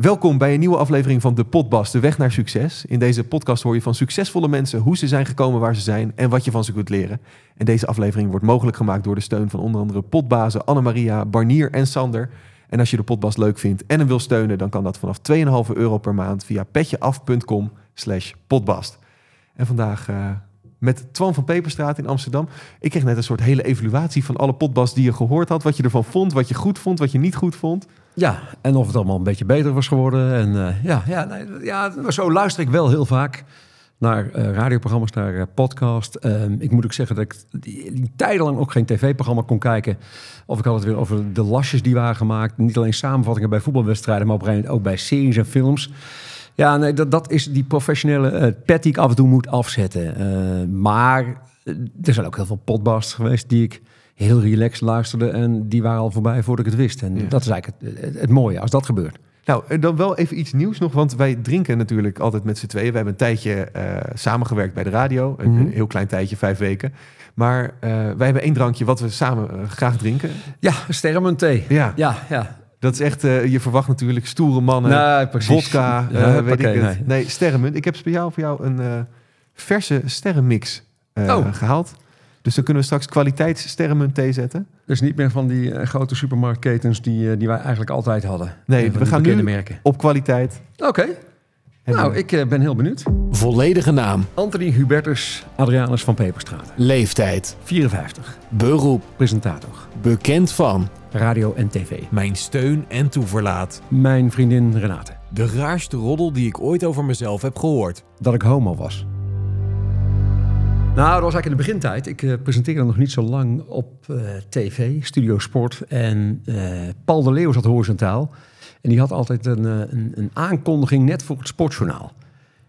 Welkom bij een nieuwe aflevering van De Potbas, de weg naar succes. In deze podcast hoor je van succesvolle mensen hoe ze zijn gekomen waar ze zijn en wat je van ze kunt leren. En deze aflevering wordt mogelijk gemaakt door de steun van onder andere potbazen Annemaria, Barnier en Sander. En als je de Potbas leuk vindt en hem wil steunen, dan kan dat vanaf 2,5 euro per maand via petjeaf.com slash. En vandaag uh, met Twan van Peperstraat in Amsterdam. Ik kreeg net een soort hele evaluatie van alle potbas die je gehoord had. Wat je ervan vond, wat je goed vond, wat je niet goed vond. Ja, en of het allemaal een beetje beter was geworden. En uh, ja, ja, nee, ja, zo luister ik wel heel vaak naar uh, radioprogramma's, naar uh, podcast. Uh, ik moet ook zeggen dat ik die, tijdenlang ook geen tv-programma kon kijken. Of ik had het weer over de lasjes die waren gemaakt. Niet alleen samenvattingen bij voetbalwedstrijden, maar op een gegeven moment ook bij series en films. Ja, nee, dat, dat is die professionele pet die ik af en toe moet afzetten. maar er zijn ook heel veel podcasts geweest die ik heel relaxed luisterde. En die waren al voorbij voordat ik het wist. En ja. dat is eigenlijk het, het, mooie als dat gebeurt. Nou, dan wel even iets nieuws nog. Want wij drinken natuurlijk altijd met z'n tweeën. We hebben een tijdje uh, samengewerkt bij de radio. Een, mm -hmm. een, heel klein tijdje, vijf weken. Maar uh, wij hebben één drankje wat we samen uh, graag drinken. Ja, sterrenmunt thee. Ja. ja, ja. Dat is echt, je verwacht natuurlijk stoere mannen, nee, vodka, ja, weet ik het. Nee. nee, sterrenmunt. Ik heb speciaal voor jou een verse sterrenmix oh. gehaald. Dus dan kunnen we straks kwaliteitssterrenmunt thee zetten. Dus niet meer van die uh, grote supermarktketens die, uh, die wij eigenlijk altijd hadden. Nee, we gaan nu merken. op kwaliteit. Oké. Okay. Nou, ik uh, ben heel benieuwd. Volledige naam. Anthony Hubertus Adrianus van Peperstraat. Leeftijd. 54. Beroep. Presentator. Bekend van. Radio en tv. Mijn steun en toeverlaat. Mijn vriendin Renate. De raarste roddel die ik ooit over mezelf heb gehoord. Dat ik homo was. Nou, dat was eigenlijk in de begintijd. Ik uh, presenteerde nog niet zo lang op uh, tv, Studio Sport. En uh, Paul de Leeuw zat horizontaal. En die had altijd een, een, een, aankondiging net voor het sportjournaal.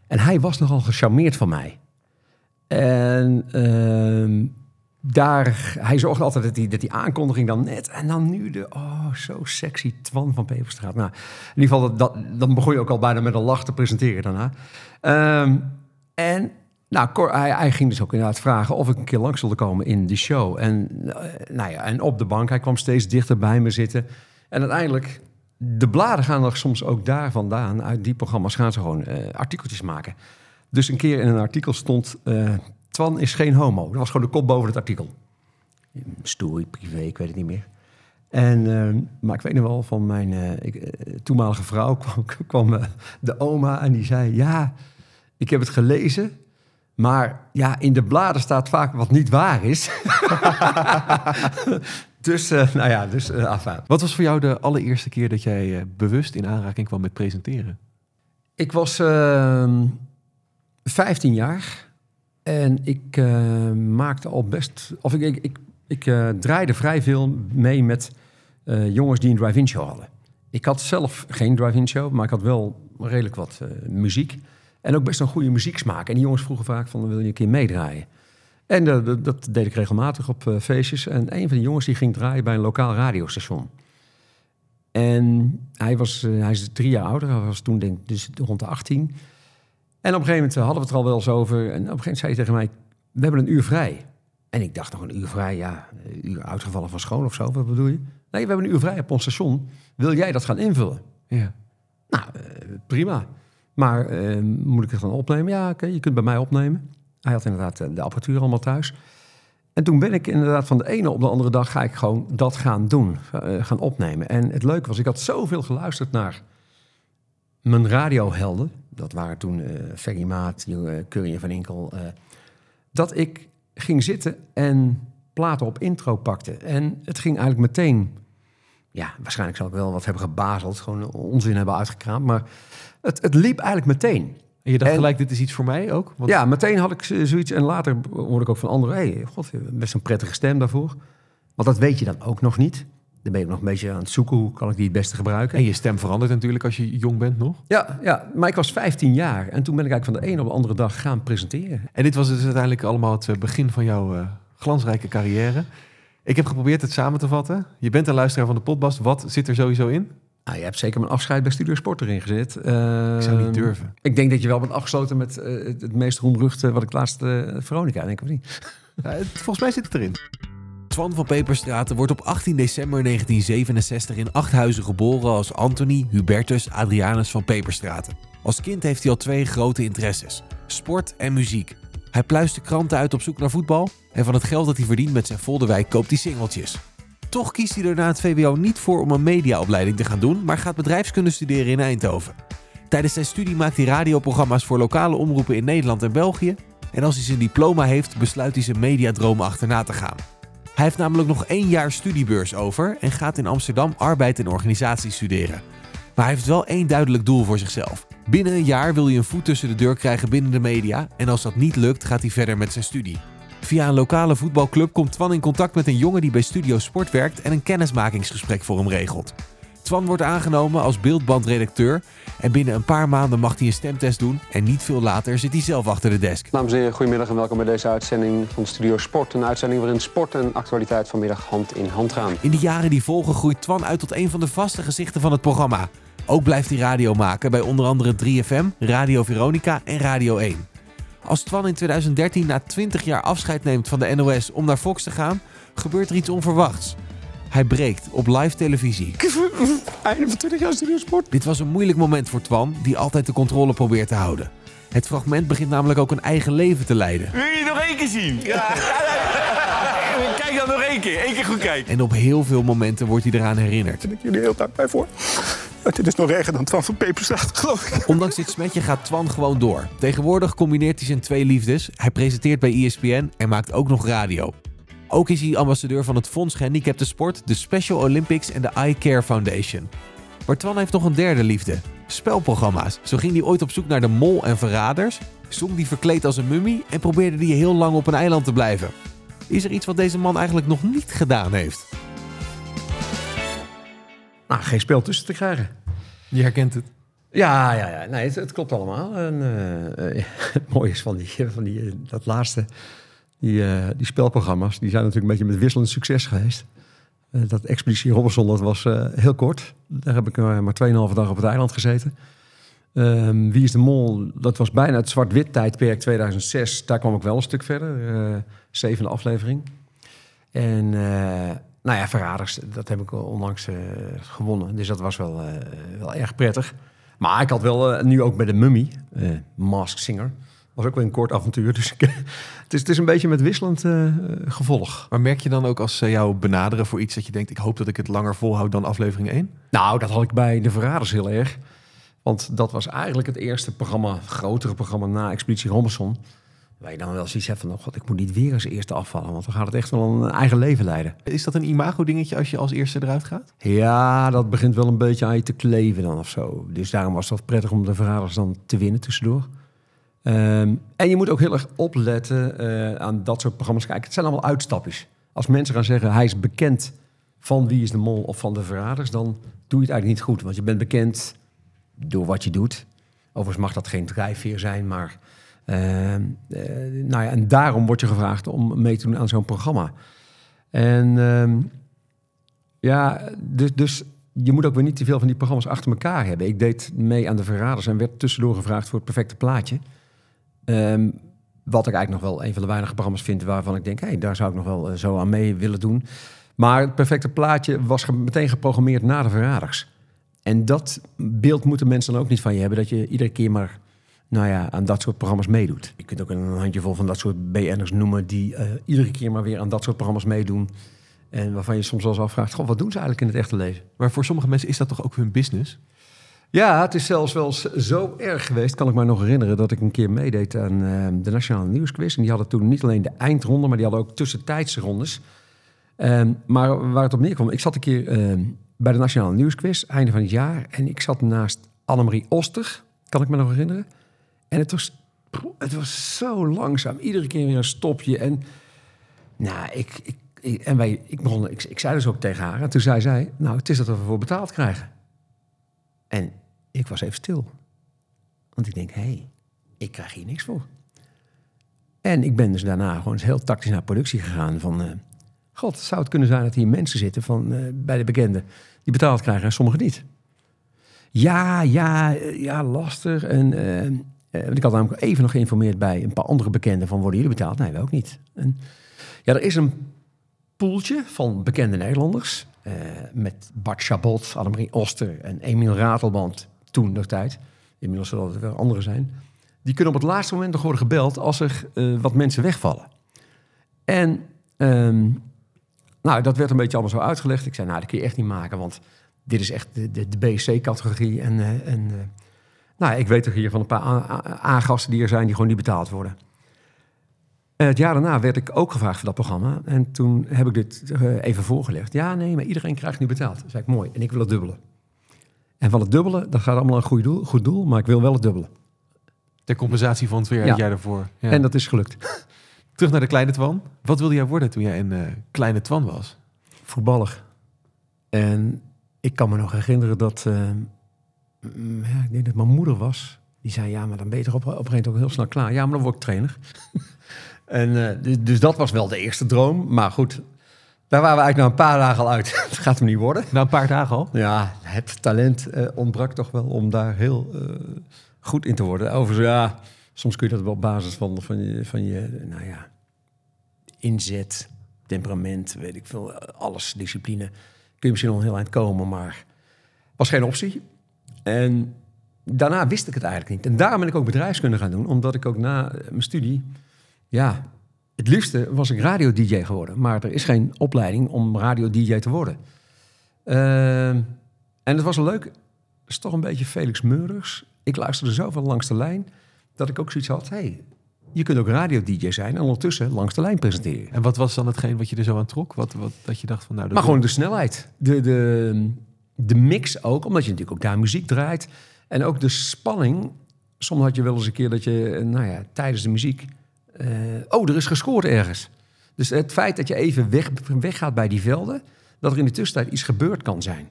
En hij was nogal gecharmeerd van mij. En ehm, daar, hij zorgde altijd dat die, dat die aankondiging dan net... En dan nu de, oh, zo sexy Twan van Peperstraat. Nou, in ieder geval, dat, dat, dan begon je ook al bijna met een lach te presenteren daarna. Um, en nou, hij, ging dus ook inderdaad vragen of ik een keer langs wilde komen in de show. En, nou ja, en op de bank, hij kwam steeds dichter bij me zitten. En uiteindelijk, de bladen gaan er soms ook daar vandaan, uit die programma's gaan ze gewoon uh, artikeltjes maken. Dus een keer in een artikel stond, uh, Twan is geen homo. Dat was gewoon de kop boven het artikel. Story, privé, ik weet het niet meer. En, maar ik weet nog wel van mijn ik, toenmalige vrouw kwam, kwam de oma en die zei, ja, ik heb het gelezen... Maar ja, in de bladen staat vaak wat niet waar is. dus, uh, nou ja, dus uh. Wat was voor jou de allereerste keer dat jij uh, bewust in aanraking kwam met presenteren? Ik was 15 jaar en ik maakte al best... Of ik, ik, ik, ik draaide vrij veel mee met jongens die een drive-in show hadden. Ik had zelf geen drive-in show, maar ik had wel redelijk wat muziek... En ook best een goede muzieksmaak. En die jongens vroegen vaak van, wil je een keer meedraaien? En uh, dat, dat, deed ik regelmatig op uh, feestjes. En een van die jongens die ging draaien bij een lokaal radiostation. En hij, was, uh, hij is drie jaar ouder. Hij was toen denk ik dus rond de 18. En op een gegeven moment hadden we het er al wel eens over. En op een gegeven moment zei hij tegen mij, we hebben een uur vrij. En ik dacht nog een uur vrij, ja, een uur uitgevallen van school of zo. Wat bedoel je? Nee, we hebben een uur vrij op ons station. Wil jij dat gaan invullen? Ja. Nou, prima. Maar uh, moet ik het dan opnemen? Ja, je kunt bij mij opnemen. Hij had inderdaad de apparatuur allemaal thuis. En toen ben ik inderdaad van de ene op de andere dag ga ik gewoon dat gaan doen, uh, gaan opnemen. En het leuke was, ik had zoveel geluisterd naar mijn radiohelden. Dat waren toen uh, Ferry Maat, uh, van Inkel. dat ik ging zitten en platen op intro pakte. En het ging eigenlijk meteen... Ja, waarschijnlijk zal ik wel wat hebben gebazeld. Gewoon onzin hebben uitgekraamd. Maar het, het liep eigenlijk meteen. En je dacht en, gelijk, dit is iets voor mij ook? Want... Ja, meteen had ik zoiets. En later hoorde ik ook van anderen... hé, hey, god, best een prettige stem daarvoor. Want dat weet je dan ook nog niet. Dan ben je nog een beetje aan het zoeken... hoe kan ik die het beste gebruiken. En je stem verandert natuurlijk als je jong bent nog. Ja, ja, maar ik was 15 jaar. En toen ben ik eigenlijk van de een op de andere dag gaan presenteren. En dit was dus uiteindelijk allemaal het eh, begin van jouw uh, glansrijke carrière. Ik heb geprobeerd het samen te vatten. Je bent een luisteraar van de podcast. Wat zit er sowieso in? Nou, je hebt zeker mijn afscheid bij Studio Sport erin gezet. Uh, ik zou niet durven. Ik denk dat je wel bent afgesloten met uh, het meest roemruchte wat ik laatst uh, Veronica, denk ik of niet? Ja, volgens mij zit het erin. Twan van Peperstraten wordt op 18 december 1967 in Achthuizen geboren als Anthony Hubertus Adrianus van Peperstraten. Als kind heeft hij al twee grote interesses: sport en muziek. Hij pluist de kranten uit op zoek naar voetbal en van het geld dat hij verdient met zijn Volderwijk koopt hij singeltjes. Toch kiest hij er na het VWO niet voor om een mediaopleiding te gaan doen, maar gaat bedrijfskunde studeren in Eindhoven. Tijdens zijn studie maakt hij radioprogramma's voor lokale omroepen in Nederland en België. En als hij zijn diploma heeft, besluit hij zijn mediadromen achterna te gaan. Hij heeft namelijk nog één jaar studiebeurs over en gaat in Amsterdam arbeid en organisatie studeren. Maar hij heeft wel één duidelijk doel voor zichzelf. Binnen een jaar wil hij een voet tussen de deur krijgen binnen de media en als dat niet lukt, gaat hij verder met zijn studie. Via een lokale voetbalclub komt Twan in contact met een jongen die bij Studio Sport werkt en een kennismakingsgesprek voor hem regelt. Twan wordt aangenomen als beeldbandredacteur en binnen een paar maanden mag hij een stemtest doen en niet veel later zit hij zelf achter de desk. Dames en heren, goedemiddag en welkom bij deze uitzending van Studio Sport. Een uitzending waarin sport en actualiteit vanmiddag hand in hand gaan. In de jaren die volgen groeit Twan uit tot een van de vaste gezichten van het programma. Ook blijft hij radio maken bij onder andere 3FM, Radio Veronica en Radio 1. Als Twan in 2013 na 20 jaar afscheid neemt van de NOS om naar Fox te gaan, gebeurt er iets onverwachts. Hij breekt op live televisie. Einde van 20 jaar Studio Sport. Dit was een moeilijk moment voor Twan, die altijd de controle probeert te houden. Het fragment begint namelijk ook een eigen leven te leiden. Wil je nog één keer zien? Ja. Kijk dan nog één keer. Eén keer goed kijken. En op heel veel momenten wordt hij eraan herinnerd. Ben ik jullie heel dankbaar voor. Maar dit is nog erger dan Twan van Peperstraat, geloof ik. Ondanks dit smetje gaat Twan gewoon door. Tegenwoordig combineert hij zijn twee liefdes. Hij presenteert bij ESPN en maakt ook nog radio. Ook is hij ambassadeur van het Fonds Gehandicapte Sport, de Special Olympics en de Eye Care Foundation. Maar Twan heeft nog een derde liefde. Spelprogramma's. Zo ging hij ooit op zoek naar de mol en verraders, zong die verkleed als een mummie en probeerde die heel lang op een eiland te blijven. Is er iets wat deze man eigenlijk nog niet gedaan heeft? Nou, geen spel tussen te krijgen. Je herkent het. Ja, ja, ja. Nee, het, het klopt allemaal. En, eh, eh, het mooie is van, die, van die, eh, dat laatste, die, eh, die spelprogramma's, die zijn natuurlijk een beetje met wisselend succes geweest. Eh, dat Expeditie Robinson, dat was eh, heel kort. Daar heb ik eh, maar 2,5 dag op het eiland gezeten. Ehm, Wie is de Mol? Dat was bijna het zwart-wit tijdperk 2006. Daar kwam ik wel een stuk verder. zevende aflevering. En eh, nou ja, Verraders, dat heb ik onlangs gewonnen. Dus dat was wel, wel erg prettig. Maar ik had wel nu ook bij de Mummy, Mask Singer. Was ook wel een kort avontuur. Dus ik, het, is, het is een beetje met wisselend eh, gevolg. Maar merk je dan ook als ze jou benaderen voor iets dat je denkt... ik hoop dat ik het langer volhoud dan aflevering 1? Nou, dat had ik bij de Verraders heel erg. Want dat was eigenlijk het eerste programma, grotere programma na Expeditie Robinson. Waar je dan wel zoiets hebt van, oh god, ik moet niet weer als eerste afvallen. Want dan gaat het echt wel een eigen leven leiden. Is dat een imago-dingetje als je als eerste eruit gaat? Ja, dat begint wel een beetje aan je te kleven dan of zo. Dus daarom was dat prettig om de Verraders dan te winnen tussendoor. Ehm, en je moet ook heel erg opletten eh, aan dat soort programma's. Kijk, het zijn allemaal uitstapjes. Als mensen gaan zeggen, hij is bekend van Wie is de Mol of van de Verraders... dan doe je het eigenlijk niet goed. Want je bent bekend door wat je doet. Overigens mag dat geen drijfveer zijn, maar... ehm, eh, nou ja, en daarom word je gevraagd om mee te doen aan zo'n programma. En ehm, ja, dus, dus je moet ook weer niet te veel van die programma's achter elkaar hebben. Ik deed mee aan de Verraders en werd tussendoor gevraagd voor het perfecte plaatje. Ehm, wat ik eigenlijk nog wel een van de weinige programma's vind waarvan ik denk, hé, daar zou ik nog wel eh, zo aan mee willen doen. Maar het perfecte plaatje was meteen geprogrammeerd na de Verraders. En dat beeld moeten mensen dan ook niet van je hebben, dat je iedere keer maar nou ja, aan dat soort programma's meedoet. Je kunt ook een handjevol van dat soort BN'ers noemen die eh, iedere keer maar weer aan dat soort programma's meedoen. En waarvan je soms wel eens afvraagt, goh, wat doen ze eigenlijk in het echte leven? Maar voor sommige mensen is dat toch ook hun business? Ja, het is zelfs wel zo erg geweest, kan ik me nog herinneren, dat ik een keer meedeed aan eh, de Nationale Nieuwsquiz. En die hadden toen niet alleen de eindronde, maar die hadden ook tussentijdse rondes. Ehm, maar waar het op neerkwam, ik zat een keer ehm, bij de Nationale Nieuwsquiz, einde van het jaar. En ik zat naast Annemarie Oster, kan ik me nog herinneren. En het was, het was zo langzaam, iedere keer weer een stopje. En, nou, ik, ik, ik- en wij, ik, begon, ik, ik zei dus ook tegen haar. En toen zei zij, nou, het is dat we voor betaald krijgen. En ik was even stil. Want ik denk, hé, hey, ik krijg hier niks voor. En ik ben dus daarna gewoon eens heel tactisch naar productie gegaan van... eh, God, zou het kunnen zijn dat hier mensen zitten van, eh, bij de bekenden... die betaald krijgen en sommigen niet? Ja, ja, eh, ja, lastig. En ik had namelijk even nog geïnformeerd bij een paar andere bekenden... van worden jullie betaald? Nee, wij ook niet. En, ja, er is een poeltje van bekende Nederlanders. met Bart Chabot, Annemarie Oster en Emiel Ratelband. Toen nog tijd. Inmiddels zullen het wel anderen zijn. Die kunnen op het laatste moment nog worden gebeld als er eh, wat mensen wegvallen. En ehm, nou, dat werd een beetje allemaal zo uitgelegd. Ik zei, nou, dat kun je echt niet maken, want dit is echt de, de, de BSC-categorie. En, eh, en eh, nou, ik weet er hier van een paar A- A- A-gasten die er zijn die gewoon niet betaald worden. Het jaar daarna werd ik ook gevraagd voor dat programma. En toen heb ik dit even voorgelegd. Ja, nee, maar iedereen krijgt nu betaald. Toen zei ik, mooi. En ik wil het dubbele. En van het dubbele, dat gaat allemaal een goed doel, goed doel maar ik wil wel het dubbele. Ter compensatie van twee jaar Ja. jaar daarvoor. Ja. En dat is gelukt. Terug naar de kleine Twan. Wat wilde jij worden toen jij een eh, kleine Twan was? voetballer. En ik kan me nog herinneren dat, eh, ja, ik denk dat mijn moeder was. Die zei, ja, maar dan ben je toch op, op een gegeven moment ook heel snel klaar. Ja, maar dan word ik trainer. en, eh, dus, dus dat was wel de eerste droom. Maar goed, daar waren we eigenlijk na een paar dagen al uit. Het gaat hem niet worden. Na een paar dagen al. Ja, het talent eh, ontbrak toch wel om daar heel eh, goed in te worden. Overigens, ja, soms kun je dat wel op basis van, van, je, van je, nou ja, inzet, temperament, weet ik veel, alles, discipline. Kun je misschien nog een heel eind komen, maar was geen optie. En daarna wist ik het eigenlijk niet. En daarom ben ik ook bedrijfskunde gaan doen, omdat ik ook na mijn studie, ja, het liefste was ik radio-dj geworden. Maar er is geen opleiding om radio-dj te worden. Ehm, en het was een leuk, het is toch een beetje Felix Meurders. Ik luisterde zoveel langs de lijn dat ik ook zoiets had. hey, je kunt ook radio-dj zijn en ondertussen langs de lijn presenteren. En wat was dan hetgeen wat je er zo aan trok? Wat, wat, dat je dacht van nou... dat Maar gewoon de snelheid. De, de, de mix ook, omdat je natuurlijk ook daar muziek draait. En ook de spanning. Soms had je wel eens een keer dat je, nou ja, tijdens de muziek... eh, oh, er is gescoord ergens. Dus het feit dat je even weg, weggaat bij die velden... dat er in de tussentijd iets gebeurd kan zijn.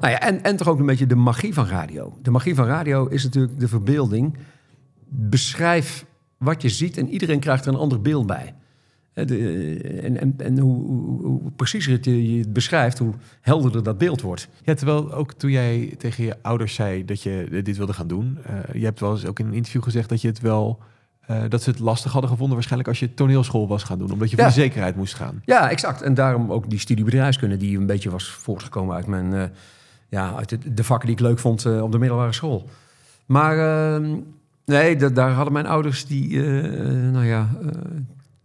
Nou ja, en, en toch ook een beetje de magie van radio. De magie van radio is natuurlijk de verbeelding. Beschrijf wat je ziet en iedereen krijgt er een ander beeld bij. Eh, de- en en, en hoe, hoe, preciezer je, het beschrijft, hoe helderder dat beeld wordt. Ja, terwijl ook toen jij tegen je ouders zei dat je eh, dit wilde gaan doen. eh, je hebt wel eens ook in een interview gezegd dat je het wel... eh, dat ze het lastig hadden gevonden waarschijnlijk als je toneelschool was gaan doen. Omdat je voor de zekerheid moest gaan. Ja, exact. En daarom ook die studie bedrijfskunde, die een beetje was voortgekomen uit mijn, eh, ja, uit de, de vakken die ik leuk vond eh, op de middelbare school. Maar ehm, nee, da- daar hadden mijn ouders die, nou ja,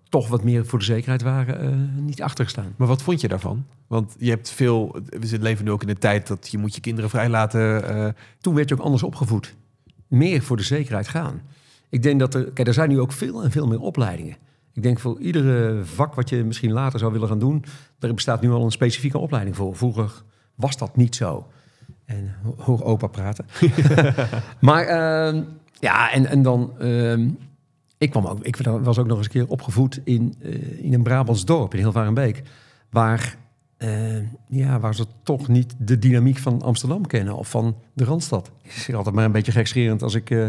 toch wat meer voor de zekerheid waren, niet achter gestaan. Maar wat vond je daarvan? Want je hebt veel... We leven nu ook in een tijd dat je moet je kinderen vrijlaten. eh Toen werd je ook anders opgevoed. Meer voor de zekerheid gaan. Ik denk dat er, kijk, er zijn nu ook veel en veel meer opleidingen. Ik denk voor iedere vak wat je misschien later zou willen gaan doen, er bestaat nu al een specifieke opleiding voor. Vroeger was dat niet zo. En ho- hoor opa praten. maar ehm, ja, en, en dan, ehm, ik, kwam ook, ik was ook nog eens een keer opgevoed in, eh, in een Brabants dorp, in Hilvarenbeek, waar, eh, ja, waar ze toch niet de dynamiek van Amsterdam kennen of van de Randstad. Ik zeg altijd maar een beetje gekscherend als ik eh,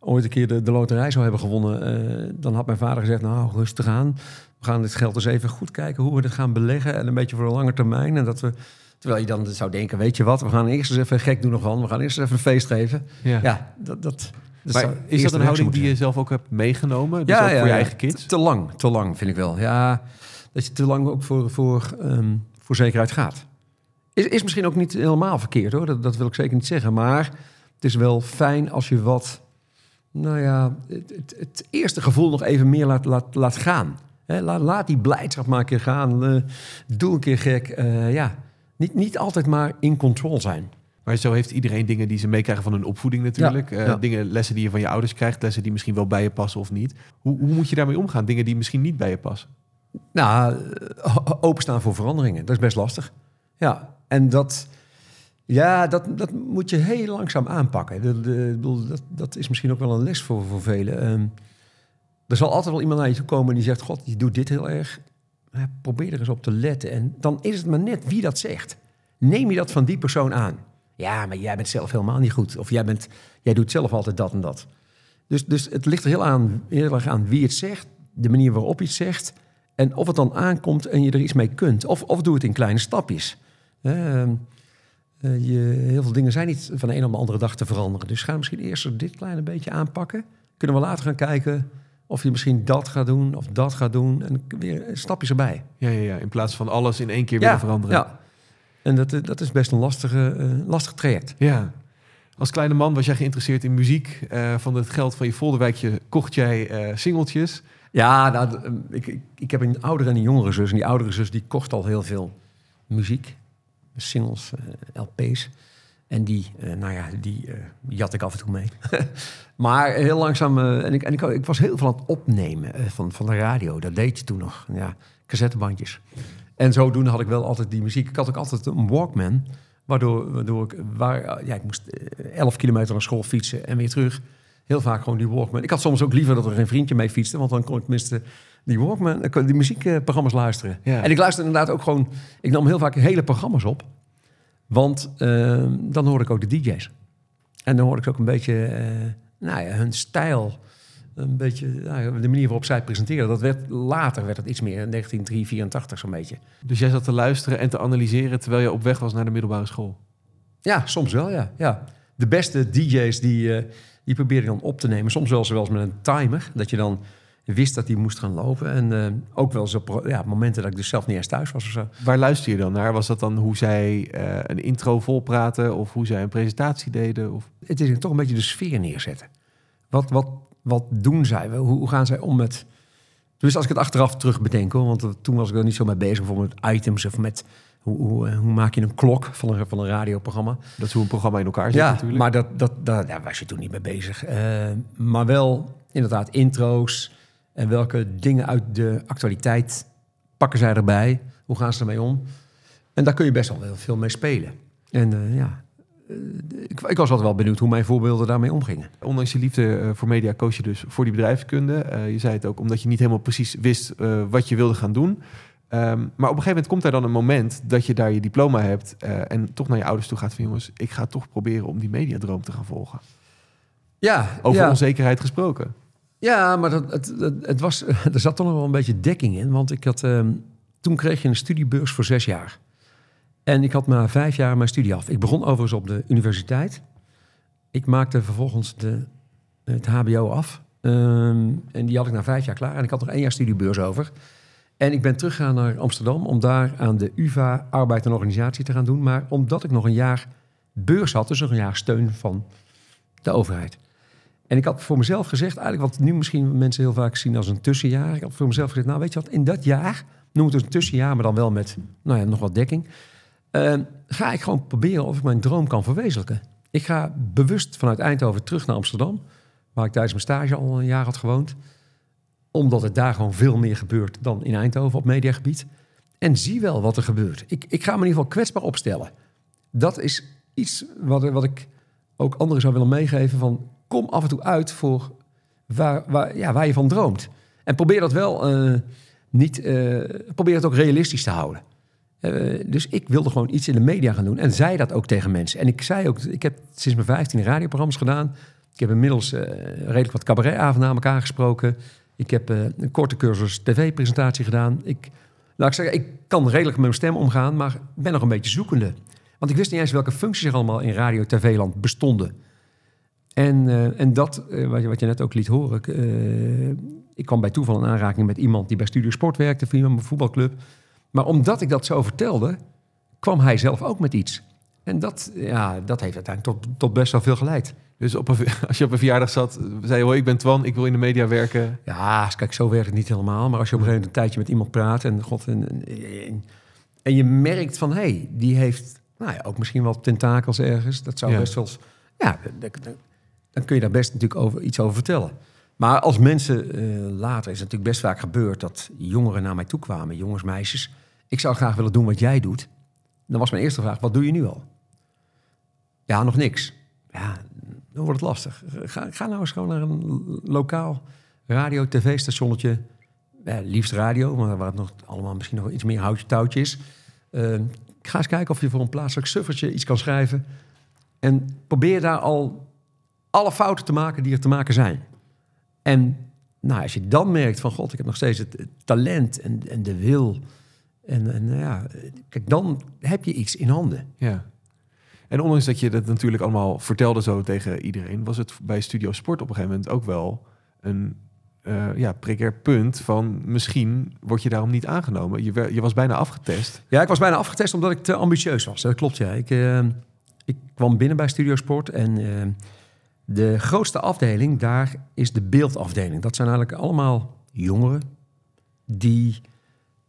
ooit een keer de, de loterij zou hebben gewonnen, eh, dan had mijn vader gezegd, nou rustig aan, we gaan dit geld eens even goed kijken hoe we dit gaan beleggen en een beetje voor een lange termijn. En dat we, terwijl je dan zou denken, weet je wat, we gaan eerst eens even gek doen nog van, we gaan eerst eens even een feest geven. ja. Ja, dat, dat, maar is dat een de houding die je zelf ook hebt meegenomen? Dus ook voor je eigen kids? Te, te lang, te lang vind ik wel. Ja, dat je te lang ook voor, voor, ehm, voor zekerheid gaat. Is, is misschien ook niet helemaal verkeerd hoor, dat, dat wil ik zeker niet zeggen. Maar het is wel fijn als je wat, nou ja, het, het, het eerste gevoel nog even meer laat, laat, laat gaan. Laat, laat die blijdschap maar een keer gaan. eh, doe een keer gek. eh, ja, niet, niet altijd maar in control zijn. Maar zo heeft iedereen dingen die ze meekrijgen van hun opvoeding natuurlijk. Ja, Eh. Dingen, lessen die je van je ouders krijgt. Lessen die misschien wel bij je passen of niet. Hoe, hoe moet je daarmee omgaan? Dingen die misschien niet bij je passen. Nou, openstaan voor veranderingen, dat is best lastig. Ja, en dat, ja, dat, dat moet je heel langzaam aanpakken. Bedoel, dat, dat is misschien ook wel een les voor, voor velen. Ehm, er zal altijd wel iemand naar je toe komen die zegt: God, je doet dit heel erg. Probeer er eens op te letten. En dan is het maar net wie dat zegt. Neem je dat van die persoon aan? Ja, maar jij bent zelf helemaal niet goed. Of jij, bent, jij doet zelf altijd dat en dat. Dus, dus het ligt er heel, aan, heel erg aan wie het zegt, de manier waarop je het zegt. En of het dan aankomt en je er iets mee kunt. Of, of doe het in kleine stapjes. Ehm, eh, je, heel veel dingen zijn niet van de een op de andere dag te veranderen. Dus ga misschien eerst dit kleine beetje aanpakken. Kunnen we later gaan kijken Of je misschien dat gaat doen of dat gaat doen. En weer stapjes erbij. Ja, ja, ja. In plaats van alles in één keer willen veranderen. Ja. En dat, eh, dat is best een lastige, uh, lastig traject. Ja. Als kleine man was jij geïnteresseerd in muziek. Uh, van het geld van je folderwijkje kocht jij singeltjes. Ja, nou, ik, ik, ik, heb een oudere en een jongere zus. En die oudere zus die kocht al heel veel muziek. Singles, LP's. En die, uh, nou ja, die uh, jat ik af en toe mee. maar heel langzaam, en, ik, en ik, was heel veel aan het opnemen van, van de radio. Dat deed je toen nog, ja, cassettebandjes. En zodoende had ik wel altijd die muziek. Ik had ook altijd een Walkman, waardoor, waardoor ik, waar, ja, ik moest 11 kilometer naar school fietsen en weer terug. Heel vaak gewoon die Walkman. Ik had soms ook liever dat er geen vriendje mee fietste, want dan kon ik tenminste die Walkman, die muziekprogramma's luisteren. Ja. En ik luisterde inderdaad ook gewoon, ik nam heel vaak hele programma's op. Want uh, dan hoorde ik ook de DJ's. En dan hoorde ik ook een beetje uh, nou ja, hun stijl. Een beetje nou, de manier waarop zij het presenteerden. Dat werd, later werd het iets meer, in 1984 zo'n beetje. Dus jij zat te luisteren en te analyseren terwijl je op weg was naar de middelbare school? Ja, soms wel, ja. ja. De beste DJ's die, uh, die probeerde ik dan op te nemen. Soms wel zelfs met een timer. Dat je dan wist dat hij moest gaan lopen. En uh, ook wel eens op ja, momenten dat ik dus zelf niet eens thuis was of zo. Waar luister je dan naar? Was dat dan hoe zij uh, een intro volpraten of hoe zij een presentatie deden? Of? Het is toch een beetje de sfeer neerzetten. Wat, wat, wat doen zij? Hoe, hoe gaan zij om met... Dus als ik het achteraf terug bedenk, hoor, want toen was ik er niet zo mee bezig, bijvoorbeeld met items of met hoe, hoe, hoe, maak je een klok van een, van een radioprogramma. Dat is hoe een programma in elkaar zit ja, natuurlijk. maar dat, dat, dat, daar was je toen niet mee bezig. Uh, maar wel inderdaad intro's, en welke dingen uit de actualiteit pakken zij erbij? Hoe gaan ze ermee om? En daar kun je best wel heel veel mee spelen. En uh, ja, uh, ik, ik, was altijd wel benieuwd hoe mijn voorbeelden daarmee omgingen. Ondanks je liefde uh, voor media koos je dus voor die bedrijfskunde. je zei het ook omdat je niet helemaal precies wist wat je wilde gaan doen. Um, maar op een gegeven moment komt er dan een moment dat je daar je diploma hebt en toch naar je ouders toe gaat van jongens, ik ga toch proberen om die mediadroom te gaan volgen. Ja, over ja. onzekerheid gesproken. Ja, maar het, het, het, was, er zat toch nog wel een beetje dekking in. Want ik had, um, toen kreeg je een studiebeurs voor zes jaar. En ik had maar vijf jaar mijn studie af. Ik begon overigens op de universiteit. Ik maakte vervolgens de, het HBO af. Um, en die had ik na vijf jaar klaar. En ik had nog één jaar studiebeurs over. En ik ben teruggegaan naar Amsterdam om daar aan de UvA Arbeid en Organisatie te gaan doen. Maar omdat ik nog een jaar beurs had, dus nog een jaar steun van de overheid. En ik had voor mezelf gezegd, eigenlijk wat nu misschien mensen heel vaak zien als een tussenjaar. Ik had voor mezelf gezegd, nou weet je wat, in dat jaar, noem het dus een tussenjaar, maar dan wel met nou ja, nog wat dekking. Uh, ga ik gewoon proberen of ik mijn droom kan verwezenlijken. Ik ga bewust vanuit Eindhoven terug naar Amsterdam, waar ik tijdens mijn stage al een jaar had gewoond. Omdat het daar gewoon veel meer gebeurt dan in Eindhoven op mediagebied. En zie wel wat er gebeurt. Ik, ik ga me in ieder geval kwetsbaar opstellen. Dat is iets wat, wat ik ook anderen zou willen meegeven van kom af en toe uit voor waar, waar, ja, waar je van droomt. En probeer dat wel uh, niet. Uh, probeer het ook realistisch te houden. Uh, dus ik wilde gewoon iets in de media gaan doen. En zei dat ook tegen mensen. En ik zei ook, ik heb sinds mijn 15 radioprogramma's gedaan. Ik heb inmiddels redelijk wat cabaretavonden aan elkaar gesproken. Ik heb een korte cursus tv-presentatie gedaan. Ik, laat ik zeggen, ik kan redelijk met mijn stem omgaan, maar ben nog een beetje zoekende. Want ik wist niet eens welke functies er allemaal in radio-tv-land bestonden. En, uh, en dat, uh, wat, je, wat je net ook liet horen. Uh, ik kwam bij toeval in aanraking met iemand die bij Studio Sport werkte, via mijn voetbalclub. Maar omdat ik dat zo vertelde, kwam hij zelf ook met iets. En dat, ja, dat heeft uiteindelijk tot, tot best wel veel geleid. Dus op een, als je op een verjaardag zat, zei je, hoi, ik ben Twan, ik wil in de media werken. Ja, kijk, zo werkt het niet helemaal. Maar als je op een gegeven moment een tijdje met iemand praat en, god, en, en, en je merkt van, hé, hey, die heeft nou ja, ook misschien wel tentakels ergens. Dat zou ja. best wel... Ja, dan kun je daar best natuurlijk over, iets over vertellen. Maar als mensen uh, later is het natuurlijk best vaak gebeurd dat jongeren naar mij toe kwamen, jongens, meisjes. Ik zou graag willen doen wat jij doet. Dan was mijn eerste vraag: wat doe je nu al? Ja, nog niks. Ja, dan wordt het lastig. Ga, ga nou eens gewoon naar een lokaal radio, tv-stationnetje. Liefst radio, maar waar het nog allemaal misschien nog iets meer houtje touwtje is. Uh, ga eens kijken of je voor een plaatselijk suffertje iets kan schrijven. En probeer daar al alle fouten te maken die er te maken zijn. En nou, als je dan merkt van god, ik heb nog steeds het, talent en, en de wil. En, en ja, kijk, dan heb je iets in handen. Ja. En ondanks dat je dat natuurlijk allemaal vertelde zo tegen iedereen, was het bij Studio Sport op een gegeven moment ook wel een eh, ja, precair punt van misschien word je daarom niet aangenomen. Je, je was bijna afgetest. Ja, ik was bijna afgetest omdat ik te ambitieus was. Dat klopt, ja. Ik, eh, ik kwam binnen bij Studio Sport en eh, de grootste afdeling daar is de beeldafdeling. Dat zijn eigenlijk allemaal jongeren die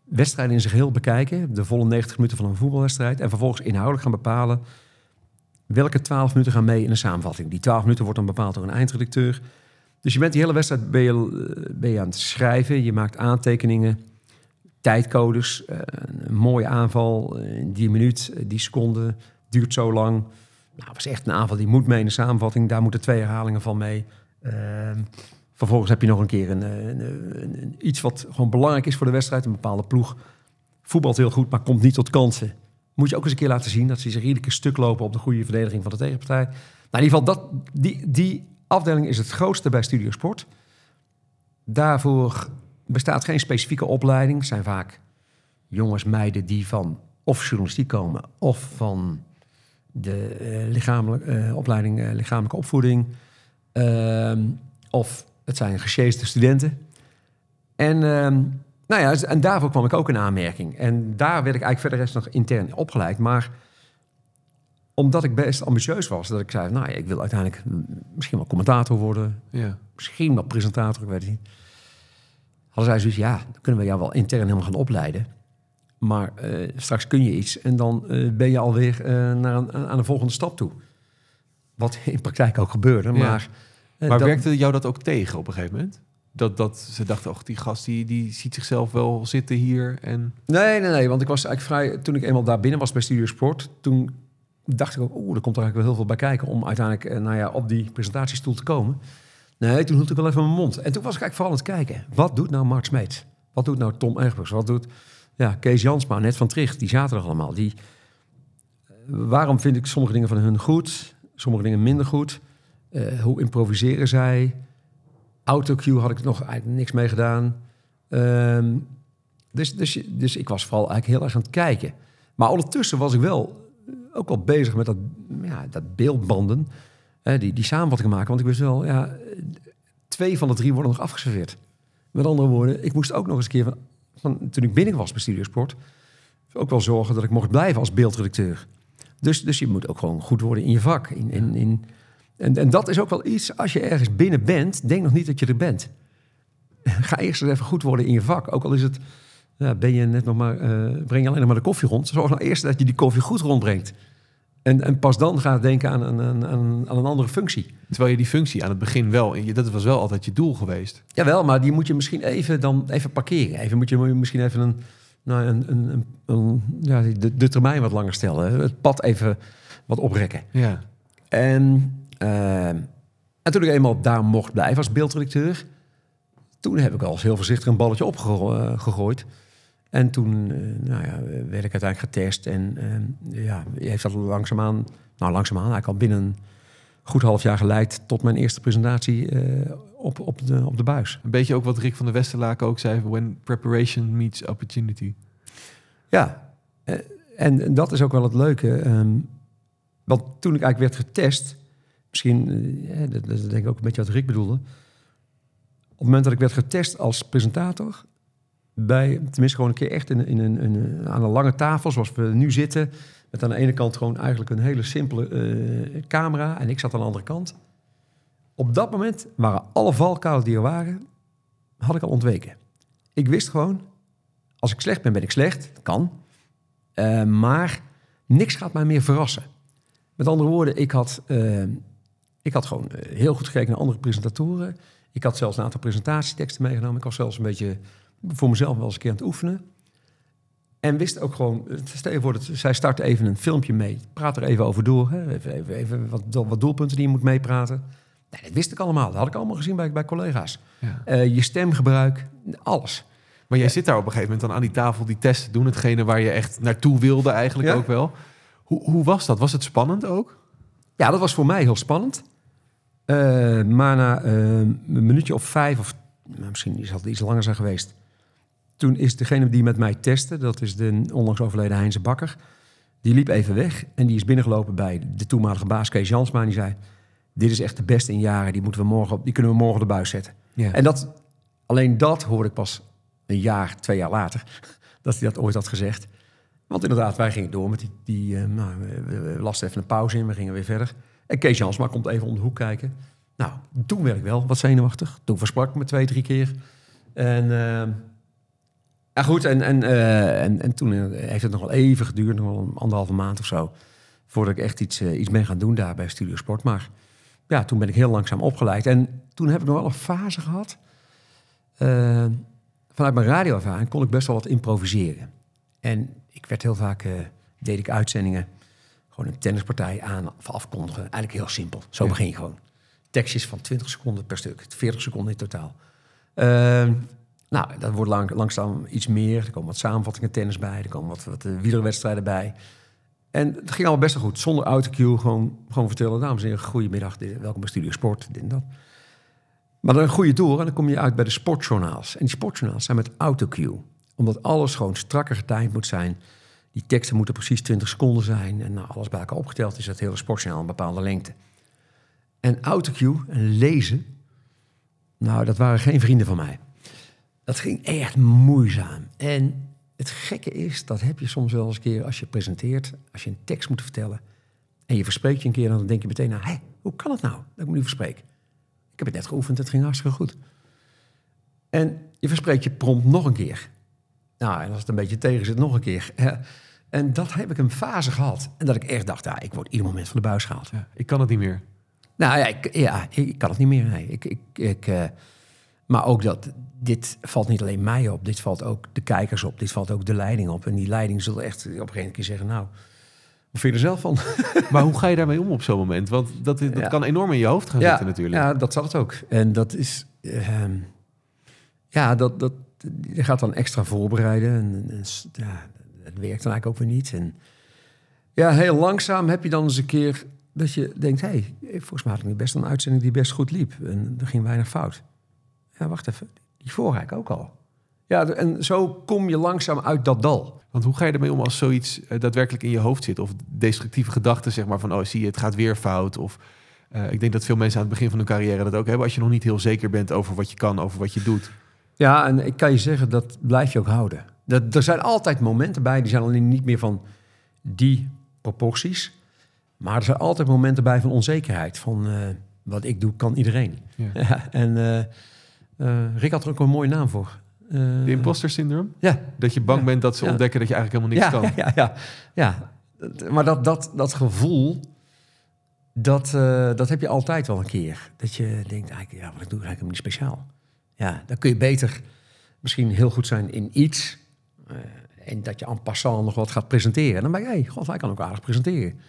wedstrijden in zich heel bekijken. De volle 90 minuten van een voetbalwedstrijd. En vervolgens inhoudelijk gaan bepalen welke 12 minuten gaan mee in een samenvatting. Die 12 minuten wordt dan bepaald door een eindredacteur. Dus je bent die hele wedstrijd ben je, eh, aan het schrijven. Je maakt aantekeningen tijdcodes. eh, een mooie aanval, eh, die minuut, die seconde, duurt zo lang. Nou, het was echt een aanval die moet mee in de samenvatting. Daar moeten twee herhalingen van mee. Ehm, vervolgens heb je nog een keer een, eh, een, een- een- iets wat gewoon belangrijk is voor de wedstrijd. Een bepaalde ploeg voetbalt heel goed, maar komt niet tot kansen. Moet je ook eens een keer laten zien dat ze zich iedere keer stuk lopen op de goede verdediging van de tegenpartij. Nou, in ieder geval, dat, die, die afdeling is het grootste bij Studio Sport. Daarvoor bestaat geen specifieke opleiding. Het zijn vaak jongens, meiden die van of journalistiek komen... of van de eh, lichamelijk, eh, opleiding eh, lichamelijke opvoeding. Ehm, of het zijn gesjeesde studenten. En, ehm, nou ja, en daarvoor kwam ik ook in aanmerking. En daar werd ik eigenlijk verder rest nog intern opgeleid. Maar omdat ik best ambitieus was, dat ik zei... nou ja, ik wil uiteindelijk misschien wel commentator worden Ja. misschien wel presentator, ik weet het niet. Hadden zij zoiets, ja, dan kunnen we jou wel intern helemaal gaan opleiden. Maar eh, straks kun je iets en dan eh, ben je alweer eh, naar een, aan de volgende stap toe. Wat in praktijk ook gebeurde, maar... Maar dat- werkte jou dat ook tegen op een gegeven moment? Dat, dat ze dachten, och, die gast die, die ziet zichzelf wel zitten hier. En Nee, nee, nee, want ik was eigenlijk vrij... Toen ik eenmaal daar binnen was bij Studio Sport... toen dacht ik ook, oeh, er komt er eigenlijk wel heel veel bij kijken... om uiteindelijk nou ja, op die presentatiestoel te komen. Nee, toen hield ik wel even mijn mond. En toen was ik eigenlijk vooral aan het kijken. Wat doet nou Mart Smeets? Wat doet nou Tom Egbers? Wat doet ja, Kees Jansma, net van Tricht? Die zaten er allemaal. Die, eh, waarom vind ik sommige dingen van hun goed? Sommige dingen minder goed? Eh, hoe improviseren zij? Autocue had ik nog eigenlijk niks mee gedaan. Ehm, dus, dus, dus ik was vooral eigenlijk heel erg aan het kijken. Maar ondertussen was ik wel eh, ook wel bezig met dat, ja, dat beeldbanden. Hè, die, die samenvatting maken. Want ik wist wel, ja, twee van de drie worden nog afgeserveerd. Met andere woorden, ik moest ook nog eens een keer van, van toen ik binnen was bij Studiosport... ook wel zorgen dat ik mocht blijven als beeldredacteur. Dus, dus je moet ook gewoon goed worden in je vak. In, in, in, en, en dat is ook wel iets, als je ergens binnen bent, denk nog niet dat je er bent. Ga eerst eens even goed worden in je vak. Ook al is het, ja, ben je net nog maar, eh, breng je alleen nog maar de koffie rond. Zorg nou eerst dat je die koffie goed rondbrengt. En, en pas dan ga denken aan, een- aan, aan, aan een andere functie. terwijl je die functie aan het begin wel, en je- dat was wel altijd je doel geweest. Jawel, maar die moet je misschien even, dan even parkeren. Even, moet je misschien even een, nou, een, een, een, ja, de, de termijn wat langer stellen. Het pad even wat oprekken. Ja. En, eh, en toen ik eenmaal daar mocht blijven als beeldredacteur... toen heb ik al eens heel voorzichtig een balletje opgegooid. En toen eh, nou ja, werd ik uiteindelijk getest. En eh, ja, heeft dat langzaamaan... Nou, langzaamaan, eigenlijk al binnen een goed half jaar geleid... tot mijn eerste presentatie eh, op, op, de, op de buis. Een beetje ook wat Rick van der Westerlaken ook zei, when preparation meets opportunity. Ja, eh, en, dat is ook wel het leuke. ehm, want toen ik eigenlijk werd getest, misschien, dat is denk ik ook een beetje wat Rick bedoelde. Op het moment dat ik werd getest als presentator, bij, tenminste gewoon een keer echt in, in een, aan een lange tafel, zoals we nu zitten, met aan de ene kant gewoon eigenlijk een hele simpele eh, camera en ik zat aan de andere kant. Op dat moment waren alle valkuilen die er waren, had ik al ontweken. Ik wist gewoon, als ik slecht ben, ben ik slecht. Kan. Eh, maar niks gaat mij meer verrassen. Met andere woorden, ik had, eh, ik had gewoon heel goed gekeken naar andere presentatoren. Ik had zelfs een aantal presentatieteksten meegenomen. Ik was zelfs een beetje voor mezelf wel eens een keer aan het oefenen. En wist ook gewoon, stel je voor dat zij start even een filmpje mee. Praat er even over door. Hè? Even, even, even wat, wat doelpunten die je moet meepraten. Nee, dat wist ik allemaal. Dat had ik allemaal gezien bij, bij collega's. Ja. Eh, je stemgebruik, alles. Maar jij zit daar op een gegeven moment dan aan die tafel die testen te doen. Hetgene waar je echt naartoe wilde eigenlijk Ja. ook wel. Hoe, hoe was dat? Was het spannend ook? Ja, dat was voor mij heel spannend. Eh, maar na eh, een minuutje of vijf, of nou, misschien zal het iets langer zijn geweest. Toen is degene die met mij testte, dat is de onlangs overleden Heinze Bakker, die liep even weg en die is binnengelopen bij de toenmalige baas Kees Jansma. En die zei: Dit is echt de beste in jaren, die, moeten we morgen op, die kunnen we morgen op de buis zetten. Ja. En dat Alleen dat hoorde ik pas een jaar, twee jaar later, dat hij dat ooit had gezegd. Want inderdaad, wij gingen door met die... die eh, nou, we, lasten even een pauze in, we gingen weer verder. En Kees Jansma komt even om de hoek kijken. Nou, toen werd ik wel wat zenuwachtig. Toen versprak ik me twee, drie keer. En... eh, ja, goed, en, en, eh, en, en toen eh, heeft het nog wel even geduurd, nog wel een anderhalve maand of zo, voordat ik echt iets, eh, iets ben gaan doen daar bij Studio Sport. Maar ja, toen ben ik heel langzaam opgeleid. En toen heb ik nog wel een fase gehad. Eh, vanuit mijn radioervaring kon ik best wel wat improviseren. En ik werd heel vaak, deed ik uitzendingen, gewoon een tennispartij aan of afkondigen. Eigenlijk heel simpel. Zo Ja. begin je gewoon. Tekstjes van 20 seconden per stuk, 40 seconden in totaal. Nou, dat wordt lang, langzaam iets meer. Er komen wat samenvattingen tennis bij. Er komen wat, wat eh, wielerwedstrijden bij. En het ging allemaal best wel goed. Zonder autocue. Gewoon, gewoon vertellen. Dames en heren, goedemiddag. Welkom bij Studio Sport. En dat. Maar dan groei je door en dan kom je uit bij de sportjournaals. En die sportjournaals zijn met autocue. Omdat alles gewoon strakker getimed moet zijn. Die teksten moeten precies 20 seconden zijn. En nou, alles bij elkaar opgeteld is dat hele sportjournaal een bepaalde lengte. En autocue en lezen, nou, dat waren geen vrienden van mij. Dat ging echt moeizaam. En het gekke is, dat heb je soms wel eens een keer als je presenteert, als je een tekst moet vertellen. En je verspreekt je een keer, dan denk je meteen, nou, hé, hoe kan het nou dat ik me nu verspreek? Ik heb het net geoefend, het ging hartstikke goed. En je verspreekt je prompt nog een keer. Nou, en als het een beetje tegen zit, nog een keer. En dat heb ik een fase gehad. En dat ik echt dacht, ja, ik word ieder moment van de buis gehaald. Ja, ik kan het niet meer. Nou ja, ik, ja, ik kan het niet meer. Nee. Ik, ik, ik, eh, maar ook dat, dit valt niet alleen mij op. Dit valt ook de kijkers op. Dit valt ook de leiding op. En die leiding zullen echt op een gegeven moment zeggen... nou, wat vind je er zelf van? Maar hoe ga je daarmee om op zo'n moment? Want dat, dat Ja. kan enorm in je hoofd gaan zitten natuurlijk. Ja, dat zal het ook. En dat is... ehm, ja, dat, dat, je gaat dan extra voorbereiden. En, ja, het werkt dan eigenlijk ook weer niet. En ja, heel langzaam heb je dan eens een keer dat je denkt... hé, hey, volgens mij had ik nu best een uitzending die best goed liep. En er ging weinig fout. Ja, wacht even. Die vorige ook al. Ja, en zo kom je langzaam uit dat dal. Want hoe ga je ermee om als zoiets eh, daadwerkelijk in je hoofd zit? Of destructieve gedachten, zeg maar, van oh, zie je, het gaat weer fout. Of eh, ik denk dat veel mensen aan het begin van hun carrière dat ook hebben. Als je nog niet heel zeker bent over wat je kan, over wat je doet. Ja, en ik kan je zeggen, dat blijf je ook houden. Dat, er zijn altijd momenten bij, die zijn alleen niet meer van die proporties. Maar er zijn altijd momenten bij van onzekerheid. Van eh, wat ik doe, kan iedereen. Ja. En Rick had er ook een mooie naam voor. Eh, De imposter syndroom? Ja, Dat je bang Ja. bent dat ze Ja. ontdekken dat je eigenlijk helemaal niks kan. ja, ja, ja. Maar dat, dat, dat gevoel, dat, eh, dat heb je altijd wel een keer. Dat je denkt, eigenlijk, ja, wat ik doe is eigenlijk niet speciaal. Ja, dan kun je beter misschien heel goed zijn in iets. eh, en dat je en passant nog wat gaat presenteren. En dan ben je, hey, god, hij kan ook aardig presenteren.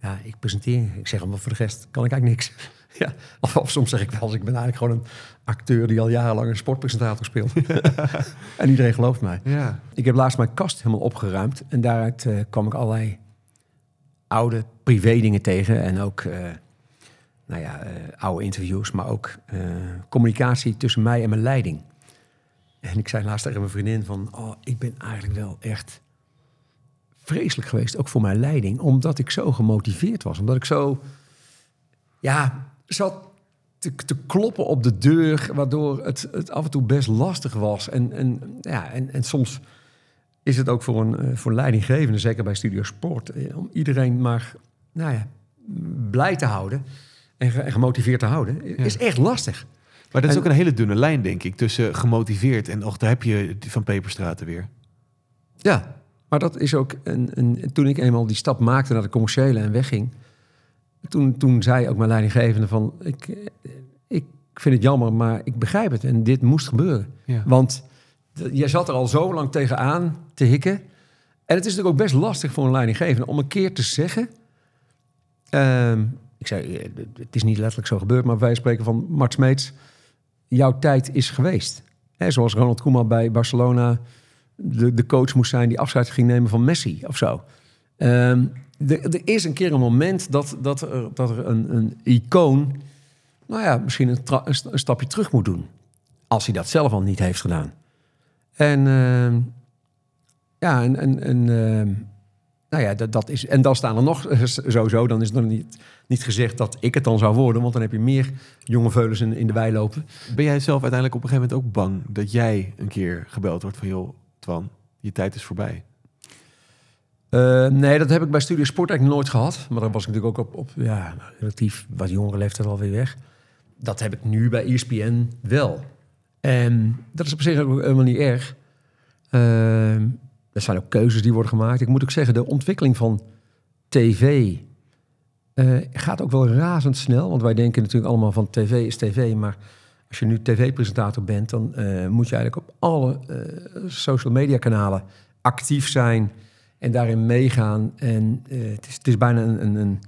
Ja, ik presenteer. Ik zeg hem, maar voor de rest kan ik eigenlijk niks. Ja, of, of soms zeg ik wel eens, ik ben eigenlijk gewoon een acteur die al jarenlang een sportpresentator speelt. en iedereen gelooft mij. Ja. Ik heb laatst mijn kast helemaal opgeruimd. En daaruit eh, kwam ik allerlei oude privé dingen tegen. En ook eh, nou ja, eh, oude interviews, maar ook communicatie tussen mij en mijn leiding. En ik zei laatst tegen mijn vriendin van... Oh, ik ben eigenlijk wel echt vreselijk geweest, ook voor mijn leiding. Omdat ik zo gemotiveerd was. Omdat ik zo, ja, zat te, te kloppen op de deur... waardoor het, het af en toe best lastig was. En, en, ja, en, en soms is het ook voor een, eh, voor leidinggevende, zeker bij Studio Sport... eh, om iedereen maar nou ja, blij te houden en, ge- en gemotiveerd te houden... is echt lastig. Maar dat is En- ook een hele dunne lijn, denk ik, tussen gemotiveerd en och, daar heb je van Peperstraten weer. Ja, maar dat is ook een, een, toen ik eenmaal die stap maakte naar de commerciële en wegging, toen, toen zei ook mijn leidinggevende van, ik, ik vind het jammer, maar ik begrijp het en dit moest gebeuren. Ja. Want je zat er al zo lang tegenaan te hikken. En het is natuurlijk ook best lastig voor een leidinggevende om een keer te zeggen, ehm, ik zei, eh, het is niet letterlijk zo gebeurd, maar wij spreken van Mart Smeets, jouw tijd is geweest. Hè, zoals Ronald Koeman bij Barcelona de, de coach moest zijn die afscheid ging nemen van Messi of zo. Ehm, er, is een keer een moment dat, dat er, dat er een, een icoon, nou ja, misschien een, stapje terug moet doen. Als hij dat zelf al niet heeft gedaan. En ehm, ja, en, en ehm, nou ja, dat, dat is. En dan staan er nog eh, sowieso. Dan is het nog niet, niet gezegd dat ik het dan zou worden. Want dan heb je meer jonge veulens in, in de wei lopen. Ben jij zelf uiteindelijk op een gegeven moment ook bang dat jij een keer gebeld wordt van joh, Twan, je tijd is voorbij? Eh, nee, dat heb ik bij Studio Sport eigenlijk nooit gehad. Maar dan was ik natuurlijk ook op, op ja, relatief wat jongere leeftijd alweer weg. Dat heb ik nu bij ESPN wel. En dat is op zich ook helemaal niet erg. Uh, er zijn ook keuzes die worden gemaakt. Ik moet ook zeggen, de ontwikkeling van tv uh, gaat ook wel razendsnel. Want wij denken natuurlijk allemaal van tv is tv. Maar als je nu tv-presentator bent, dan uh, moet je eigenlijk op alle social media kanalen actief zijn en daarin meegaan. En het, is, het is bijna een, een, een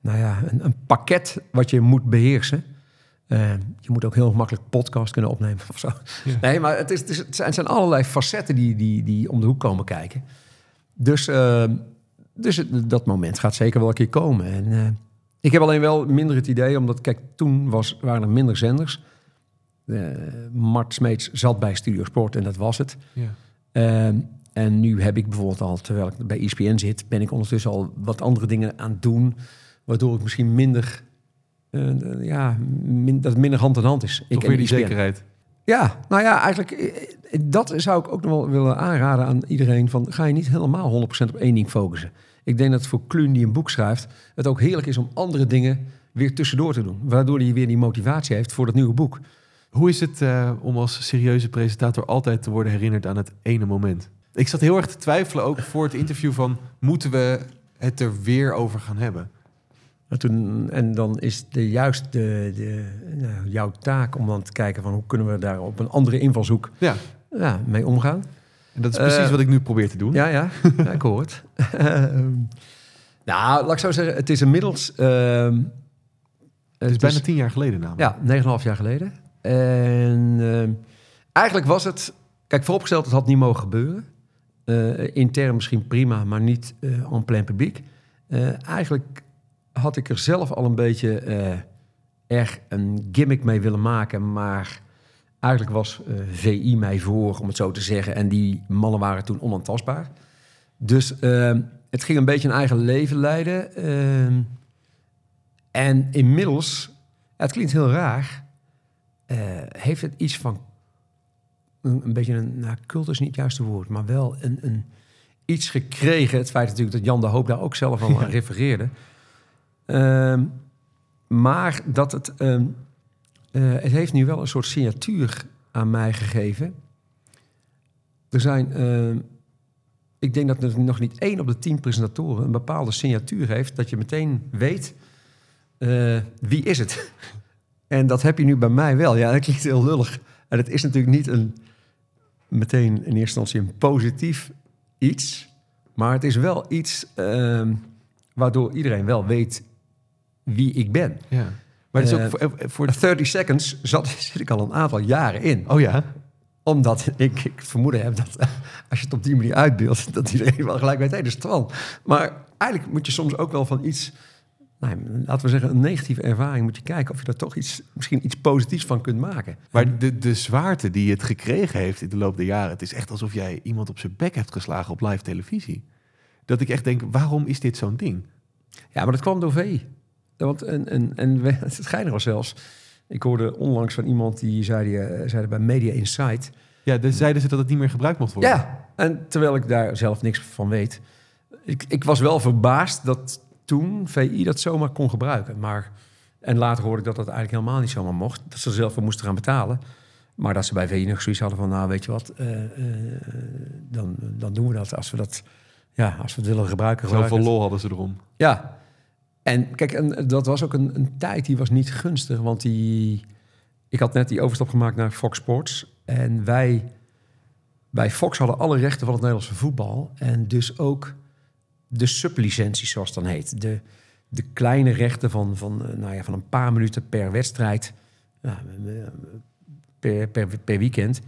nou ja, een, een, pakket wat je moet beheersen. je moet ook heel makkelijk podcast kunnen opnemen of zo. Ja. Nee, maar het, is, het, is, het, zijn, het, zijn, allerlei facetten die, die, die om de hoek komen kijken. Dus, dus het, dat moment gaat zeker wel een keer komen. En ik heb alleen wel minder het idee, omdat kijk, toen was, waren er minder zenders. Mart Smeets zat bij Studio Sport en dat was het. Ja. En nu heb ik bijvoorbeeld al, terwijl ik bij ESPN zit, ben ik ondertussen al wat andere dingen aan het doen, waardoor ik misschien minder, uh, ja, min, dat minder hand in hand is. Toch ik weer die zekerheid. Ja, nou ja, eigenlijk, dat zou ik ook nog wel willen aanraden aan iedereen. Van, ga je niet helemaal 100% op één ding focussen. Ik denk dat voor Kluun die een boek schrijft, het ook heerlijk is om andere dingen weer tussendoor te doen. Waardoor hij weer die motivatie heeft voor dat nieuwe boek. Hoe is het uh, om als serieuze presentator altijd te worden herinnerd aan het ene moment? Ik zat heel erg te twijfelen ook voor het interview van... moeten we het er weer over gaan hebben? En, toen, en dan is de, juist de, de, nou, jouw taak om dan te kijken van... hoe kunnen we daar op een andere invalshoek ja. Ja, mee omgaan. En dat is precies uh, wat ik nu probeer te doen. Ja, ja, ja ik hoor het. nou, laat ik zo zeggen, het is inmiddels... Uh, het is bijna is, tien jaar geleden namelijk. Ja, negen en half jaar geleden. En uh, eigenlijk was het... Kijk, vooropgesteld, het had niet mogen gebeuren. Uh, intern misschien prima, maar niet uh, en plein publiek. Uh, eigenlijk had ik er zelf al een beetje erg een gimmick mee willen maken, maar eigenlijk was VI mij voor, om het zo te zeggen, en die mannen waren toen onaantastbaar. Dus het ging een beetje een eigen leven leiden. en inmiddels, het klinkt heel raar, heeft het iets van een, een beetje een, nou, cult is niet het juiste woord, maar wel een, een, iets gekregen. Het feit natuurlijk dat Jan de Hoop daar ook zelf aan refereerde. Uh, maar dat het, uh, uh, het heeft nu wel een soort signatuur aan mij gegeven. Er zijn, ehm, ik denk dat er nog niet één op de tien presentatoren een bepaalde signatuur heeft, dat je meteen weet eh, wie is het. en dat heb je nu bij mij wel. Ja, dat klinkt heel lullig. En het is natuurlijk niet een, meteen in eerste instantie een positief iets. Maar het is wel iets uh, waardoor iedereen wel weet wie ik ben. Ja. Maar het is ook voor, voor 30 seconds zat, zit ik al een aantal jaren in. Oh ja? Omdat ik, ik vermoeden heb dat als je het op die manier uitbeeldt, dat iedereen wel gelijk weet, hé, hey, dat is Twan. Maar eigenlijk moet je soms ook wel van iets nou, laten we zeggen, een negatieve ervaring moet je kijken of je daar toch iets, misschien iets positiefs van kunt maken. Maar de, de zwaarte die het gekregen heeft in de loop der jaren, het is echt alsof jij iemand op zijn bek hebt geslagen op live televisie. Dat ik echt denk, waarom is dit zo'n ding? Ja, maar dat kwam door VI. Want en, en, en het geinig was zelfs, ik hoorde onlangs van iemand die zei, eh, zei bij Media Insight. Ja, dus zeiden ze dat het niet meer gebruikt mocht worden. Ja, en terwijl ik daar zelf niks van weet. Ik, ik was wel verbaasd dat toen VI dat zomaar kon gebruiken. Maar, en later hoorde ik dat dat eigenlijk helemaal niet zomaar mocht. Dat ze er zelf voor moesten gaan betalen. Maar dat ze bij VI nog zoiets hadden van, nou weet je wat, uh, uh, dan, dan doen we dat. Als we dat, ja, als we het willen gebruiken. Zoveel lol hadden ze erom. Ja. En kijk, en dat was ook een, een tijd die was niet gunstig. Want die, ik had net die overstap gemaakt naar Fox Sports. En wij, bij Fox hadden alle rechten van het Nederlandse voetbal. En dus ook de sublicenties, zoals het dan heet. De, de kleine rechten van, van, eh, nou ja, van een paar minuten per wedstrijd, ja, per, per, per weekend.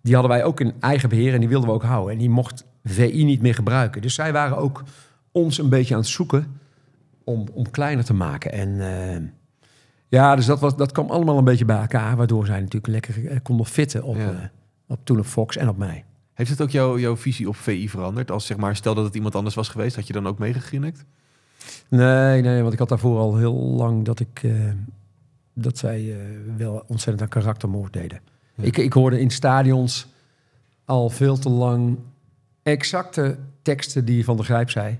Die hadden wij ook in eigen beheer en die wilden we ook houden. En die mocht VI niet meer gebruiken. Dus zij waren ook ons een beetje aan het zoeken om, om kleiner te maken. En uh, ja, dus dat, was, dat kwam allemaal een beetje bij elkaar. Waardoor zij natuurlijk lekker uh, konden fitten op, ja. uh, op toen op Fox en op mij. Heeft het ook jouw jouw visie op VI veranderd? Als zeg maar, stel dat het iemand anders was geweest, had je dan ook meegegrinnikt? Nee, nee, want ik had daarvoor al heel lang dat ik eh, dat zij eh, wel ontzettend aan karaktermoord deden. Ja. Ik, ik hoorde in stadions al veel te lang exacte teksten die Van der Grijp zei.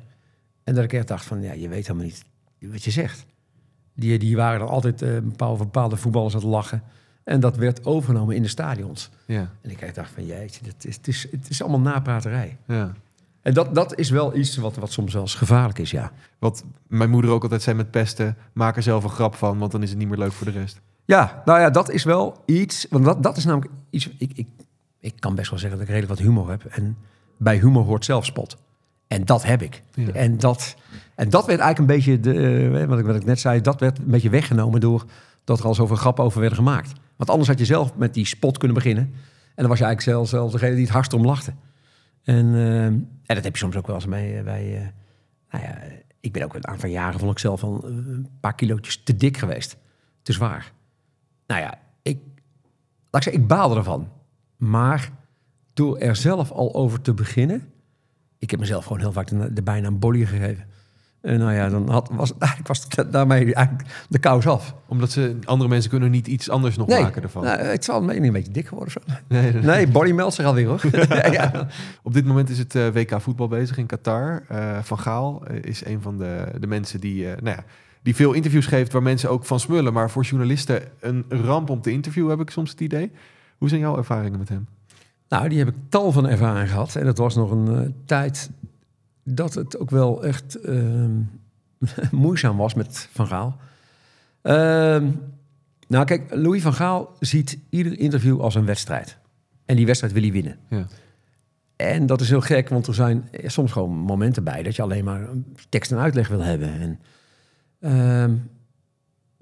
En dat ik echt dacht van, ja, je weet helemaal niet wat je zegt. Die, die waren dan altijd eh, bepaalde, bepaalde voetballers aan het lachen. En dat werd overgenomen in de stadions. Ja, En ik dacht van, jeetje, dat is, het, is, het is allemaal napraterij. ja. En dat, dat is wel iets wat, wat soms wel eens gevaarlijk is, ja. Wat mijn moeder ook altijd zei met pesten, maak er zelf een grap van, want dan is het niet meer leuk voor de rest. Ja, nou ja, dat is wel iets. Want dat, dat is namelijk iets. Ik, ik, ik kan best wel zeggen dat ik redelijk wat humor heb. En bij humor hoort zelfspot. En dat heb ik. Ja. En, dat, en dat werd eigenlijk een beetje, de, eh, wat, ik, wat ik net zei, dat werd een beetje weggenomen door dat er al zoveel grappen over werden gemaakt. Want anders had je zelf met die spot kunnen beginnen. En dan was je eigenlijk zelf, zelf degene die het hardst om lachte. En, eh, dat heb je soms ook wel eens mee. Bij, eh, nou ja, ik ben ook een aantal jaren, vond ik zelf al eh, een paar kilootjes te dik geweest. Te zwaar. Nou ja, ik, laat ik zeggen, ik baalde ervan. Maar door er zelf al over te beginnen... Ik heb mezelf gewoon heel vaak de, de bijnaam Bolly gegeven. En nou ja, dan had, was, eigenlijk was het daarmee eigenlijk de kous af. Omdat ze, andere mensen kunnen niet iets anders nog Nee, maken ervan. nou, het zal een beetje dik geworden. of Zo. Nee, nee. Meldt zich alweer hoor. ja, ja. Op dit moment is het eh, WK voetbal bezig in Qatar. Eh, van Gaal eh, is een van de, de mensen die, eh, nou ja, die veel interviews geeft waar mensen ook van smullen. Maar voor journalisten een ramp om te interviewen, heb ik soms het idee. Hoe zijn jouw ervaringen met hem? Nou, die heb ik tal van ervaring gehad. En het was nog een eh, tijd dat het ook wel echt ehm, moeizaam was met Van Gaal. Ehm, nou, kijk, Louis van Gaal ziet ieder interview als een wedstrijd. En die wedstrijd wil hij winnen. Ja. En dat is heel gek, want er zijn soms gewoon momenten bij dat je alleen maar tekst en uitleg wil hebben. En, ehm,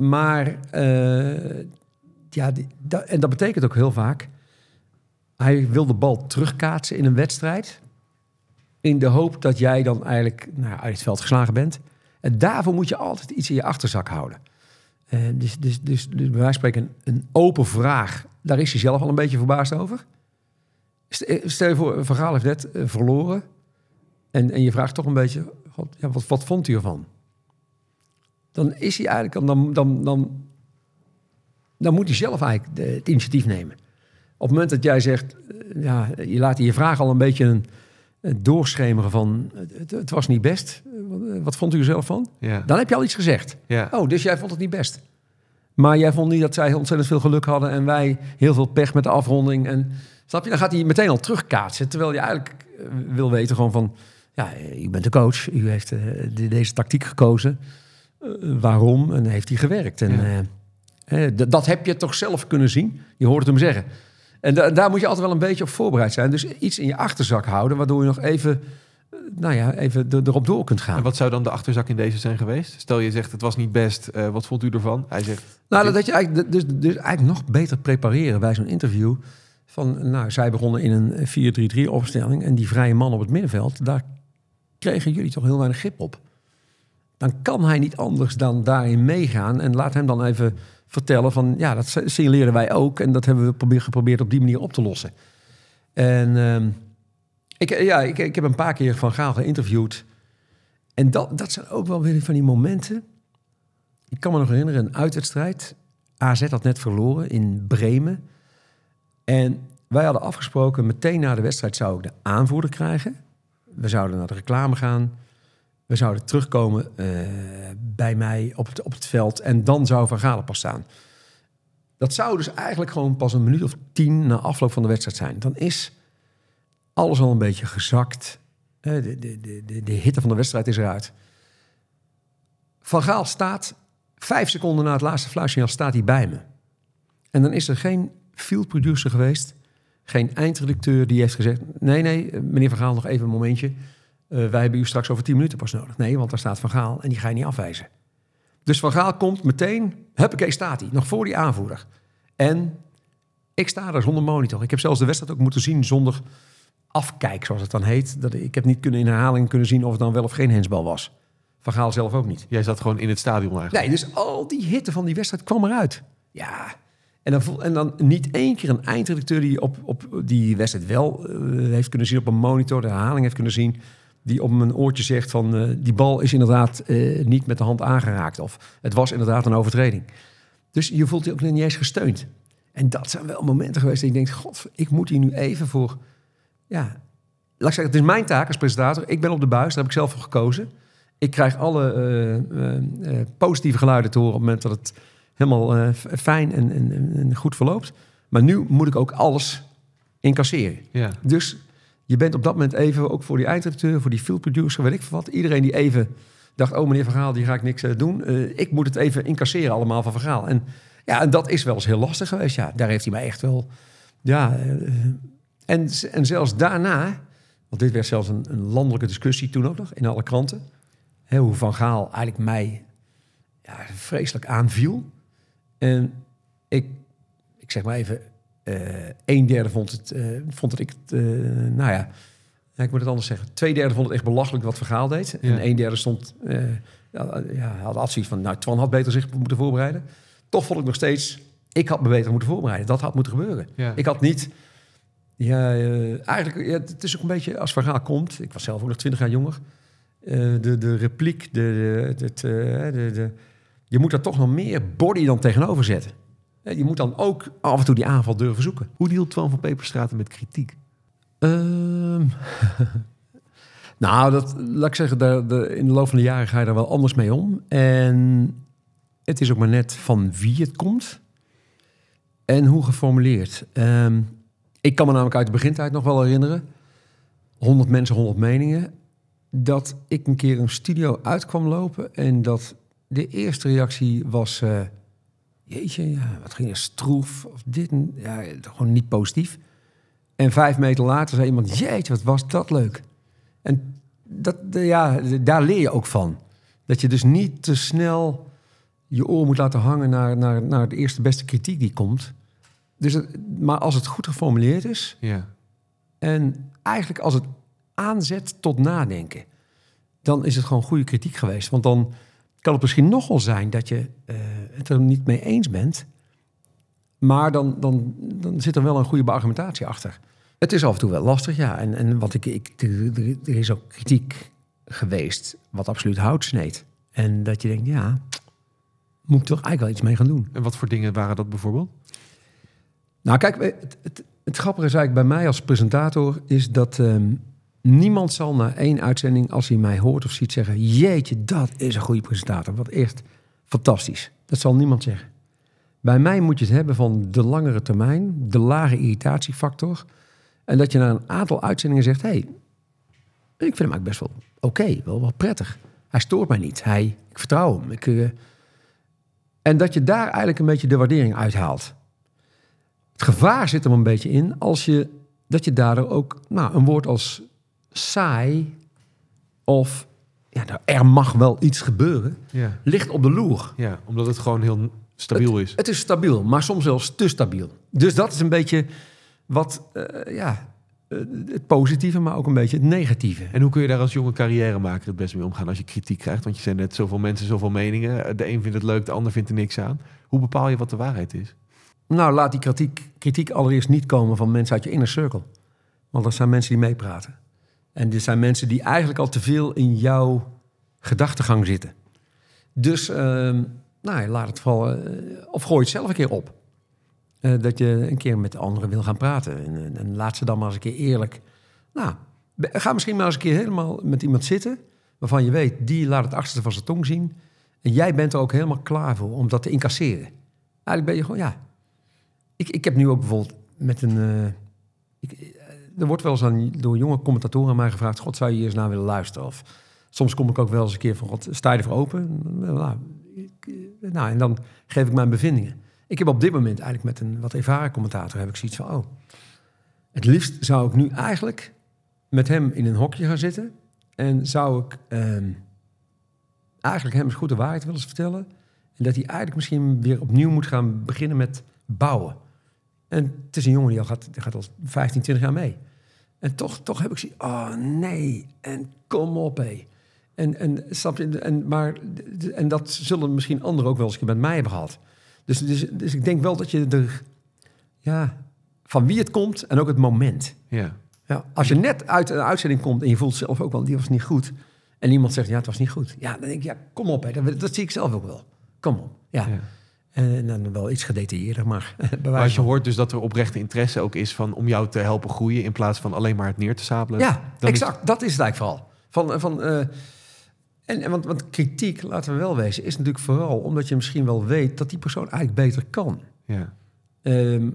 maar, eh, ja, die- da- en dat betekent ook heel vaak, hij wil de bal terugkaatsen in een wedstrijd. In de hoop dat jij dan eigenlijk nou, uit het veld geslagen bent. En daarvoor moet je altijd iets in je achterzak houden. Eh, dus, dus, dus, dus bij wijze spreken een, open vraag, daar is hij zelf al een beetje verbaasd over. Eh, Stel je voor, Van Gaal heeft net eh, verloren. En, en je vraagt toch een beetje, God, ja, wat, wat vond u ervan? Dan is hij eigenlijk, dan, dan, dan, dan moet hij zelf eigenlijk de- het initiatief nemen. Op het moment dat jij zegt, ja, je laat je vraag al een beetje een, een doorschemeren van, het, het was niet best. Eh, Wat, wat vond u er zelf van? Ja. Dan heb je al iets gezegd. ja. Oh, dus jij vond het niet best. Maar jij vond niet dat zij ontzettend veel geluk hadden en wij heel veel pech met de afronding. En snap je, dan gaat hij meteen al terugkaatsen. Terwijl je eigenlijk eh, wil weten gewoon van, ja, eh, u bent de coach, u heeft eh, de- deze tactiek gekozen. Eh, waarom? En heeft hij gewerkt. En Ja. eh, eh, dat heb je toch zelf kunnen zien. Je hoort het hem zeggen. En da- daar moet je altijd wel een beetje op voorbereid zijn. Dus iets in je achterzak houden, waardoor je nog even, eh, nou ja, even er- erop door kunt gaan. En wat zou dan de achterzak in deze zijn geweest? Stel je zegt het was niet best, eh, wat vond u ervan? Hij zegt, Nou, dat- dat je eigenlijk, dus, dus eigenlijk nog beter prepareren bij zo'n interview. Van, nou, zij begonnen in een 4-3-3 opstelling en die vrije man op het middenveld, daar kregen jullie toch heel weinig grip op. Dan kan hij niet anders dan daarin meegaan en laat hem dan even vertellen van, ja, dat signaleren wij ook en dat hebben we probeer, geprobeerd op die manier op te lossen. En ehm, ik, ja, ik, ik heb een paar keer Van Gaal geïnterviewd en dat, dat zijn ook wel weer van die momenten ik kan me nog herinneren, een uitwedstrijd. AZ had net verloren in Bremen. En wij hadden afgesproken, meteen na de wedstrijd zou ik de aanvoerder krijgen. We zouden naar de reclame gaan. We zouden terugkomen eh, bij mij op het, op het veld. En dan zou Van Galen pas staan. Dat zou dus eigenlijk gewoon pas een minuut of tien na afloop van de wedstrijd zijn. Dan is alles al een beetje gezakt. Eh, de, de, de, de, hitte van de wedstrijd is eruit. Van Gaal staat vijf seconden na het laatste fluitsignaal staat hij bij me. En dan is er geen field producer geweest, geen eindredacteur die heeft gezegd: nee, nee, eh, meneer Van Gaal, nog even een momentje. Eh, wij hebben u straks over tien minuten pas nodig. Nee, want daar staat Van Gaal en die ga je niet afwijzen. Dus Van Gaal komt meteen, huppakee staat hij, nog voor die aanvoerder. En ik sta daar zonder monitor. Ik heb zelfs de wedstrijd ook moeten zien zonder afkijk, zoals het dan heet. Dat, ik heb niet kunnen in herhaling kunnen zien of het dan wel of geen hensbal was. Van Gaal zelf ook niet. jij zat gewoon in het stadion eigenlijk. Nee, dus al die hitte van die wedstrijd kwam eruit. Ja, En dan, en dan niet één keer een eindredacteur die op, op die wedstrijd wel eh, heeft kunnen zien op een monitor, de herhaling heeft kunnen zien, die op mijn oortje zegt van eh, die bal is inderdaad eh, niet met de hand aangeraakt of het was inderdaad een overtreding. Dus je voelt je ook niet eens gesteund. En dat zijn wel momenten geweest dat je denkt, god, ik moet hier nu even voor, ja, laat ik zeggen, het is mijn taak als presentator. Ik ben op de buis, daar heb ik zelf voor gekozen. Ik krijg alle eh, positieve geluiden te horen op het moment dat het helemaal fijn en, en, en goed verloopt. Maar nu moet ik ook alles incasseren. Ja. Dus je bent op dat moment even, ook voor die eindredacteur, voor die field producer, weet ik veel wat. Iedereen die even dacht, oh meneer Vergaal, die ga ik niks eh, doen. Eh, ik moet het even incasseren allemaal van Vergaal. En ja, en dat is wel eens heel lastig geweest. Ja, daar heeft hij mij echt wel, ja. eh, en, en zelfs daarna, want dit werd zelfs een, een landelijke discussie toen ook nog, in alle kranten. Hè, hoe Van Gaal eigenlijk mij ja, vreselijk aanviel. En ik, ik zeg maar even, een derde vond het, eh, vond het ik, eh, nou ja, ja, ik moet het anders zeggen. Twee derde vond het echt belachelijk wat Vergaal deed. Ja. En een derde stond, eh, ja, had advies van, nou, Twan had beter zich moeten voorbereiden. Toch vond ik nog steeds, ik had me beter moeten voorbereiden. Dat had moeten gebeuren. Ja. Ik had niet, ja, eh, eigenlijk, ja, het is ook een beetje als Vergaal komt. Ik was zelf ook nog twintig jaar jonger. Eh, de, de repliek, de, de, het, eh, de, de, je moet daar toch nog meer body dan tegenover zetten. Je moet dan ook af en toe die aanval durven zoeken. Hoe dealt Twan van Peperstraten met kritiek? Ehm, nou, dat, laat ik zeggen, de, in de loop van de jaren ga je daar wel anders mee om. En het is ook maar net van wie het komt en hoe geformuleerd. Ehm, ik kan me namelijk uit de begintijd nog wel herinneren, 100 mensen, 100 meningen, dat ik een keer een studio uit kwam lopen en dat de eerste reactie was, eh, jeetje, ja, wat ging er stroef of dit, ja, gewoon niet positief. En vijf meter later zei iemand: Jeetje, wat was dat leuk. En dat, ja, daar leer je ook van. Dat je dus niet te snel je oor moet laten hangen naar, naar, naar de eerste beste kritiek die komt. Dus het, maar als het goed geformuleerd is Ja. en eigenlijk als het aanzet tot nadenken, dan is het gewoon goede kritiek geweest. Want dan kan het misschien nog wel zijn dat je eh, het er niet mee eens bent. Maar dan, dan, dan zit er wel een goede argumentatie achter. Het is af en toe wel lastig, ja. En, en wat ik, ik, er is ook kritiek geweest wat absoluut hout sneed. En dat je denkt, ja, moet ik toch eigenlijk wel iets mee gaan doen. En wat voor dingen waren dat bijvoorbeeld? Nou, kijk, het, het, het grappige is eigenlijk bij mij als presentator... is dat ehm, niemand zal na één uitzending, als hij mij hoort of ziet, zeggen... jeetje, dat is een goede presentator. Wat echt fantastisch. Dat zal niemand zeggen. Bij mij moet je het hebben van de langere termijn, de lage irritatiefactor... en dat je na een aantal uitzendingen zegt... hé, hey, ik vind hem eigenlijk best wel oké, wel, wel prettig. Hij stoort mij niet. Hij, ik vertrouw hem. Ik, eh, en dat je daar eigenlijk een beetje de waardering uithaalt. Het gevaar zit er een beetje in als je, dat je daardoor ook nou, een woord als saai of ja, nou, er mag wel iets gebeuren, Ja. ligt op de loer. ja, omdat het gewoon heel stabiel is. Het is stabiel, maar soms zelfs te stabiel. Dus dat is een beetje wat, eh, ja, eh, het positieve, maar ook een beetje het negatieve. En hoe kun je daar als jonge carrièremaker het best mee omgaan als je kritiek krijgt? Want je zei net, zoveel mensen, zoveel meningen. De een vindt het leuk, de ander vindt er niks aan. Hoe bepaal je wat de waarheid is? Nou, laat die kritiek, kritiek allereerst niet komen van mensen uit je inner circle. Want dat zijn mensen die meepraten. En dit zijn mensen die eigenlijk al te veel in jouw gedachtegang zitten. Dus, ehm, nou, laat het vooral... eh, of gooi het zelf een keer op. Eh, dat je een keer met de anderen wil gaan praten. En, en, laat ze dan maar eens een keer eerlijk... Nou, ga misschien maar eens een keer helemaal met iemand zitten... waarvan je weet, die laat het achterste van zijn tong zien... en jij bent er ook helemaal klaar voor om dat te incasseren. Eigenlijk ben je gewoon, ja... Ik, ik heb nu ook bijvoorbeeld met een... eh, ik, er wordt wel eens aan, door jonge commentatoren aan mij gevraagd... God, zou je hier eens naar willen luisteren? Of soms kom ik ook wel eens een keer van... God, sta je ervoor open? Nou, eh, nou, en dan geef ik mijn bevindingen. Ik heb op dit moment eigenlijk met een wat ervaren commentator... heb ik zoiets van, oh... Het liefst zou ik nu eigenlijk met hem in een hokje gaan zitten... en zou ik ehm, eigenlijk hem eens goed de waarheid willen vertellen... en dat hij eigenlijk misschien weer opnieuw moet gaan beginnen met bouwen. En het is een jongen die al gaat, die gaat al 15, 20 jaar mee. En toch, toch heb ik zoiets, oh nee, en kom op hé. En, en, snap je, en, maar, en dat zullen misschien anderen ook wel eens met mij hebben gehad. Dus, dus, dus ik denk wel dat je er... Ja, van wie het komt en ook het moment. Ja. Ja, als je net uit een uitzending komt en je voelt zelf ook wel, die was niet goed. En iemand zegt, ja, het was niet goed. Ja, dan denk ik, ja, kom op. Hè. Dat, dat zie ik zelf ook wel. Kom op. Ja. Ja. En dan wel iets gedetailleerder, maar Maar je hoort dus dat er oprechte interesse ook is van om jou te helpen groeien in plaats van alleen maar het neer te sabelen. Ja, dan is- exact. Dat is het eigenlijk vooral. Van, van, eh, en, en want, want kritiek, laten we wel wezen, is natuurlijk vooral omdat je misschien wel weet dat die persoon eigenlijk beter kan. ja. Ehm,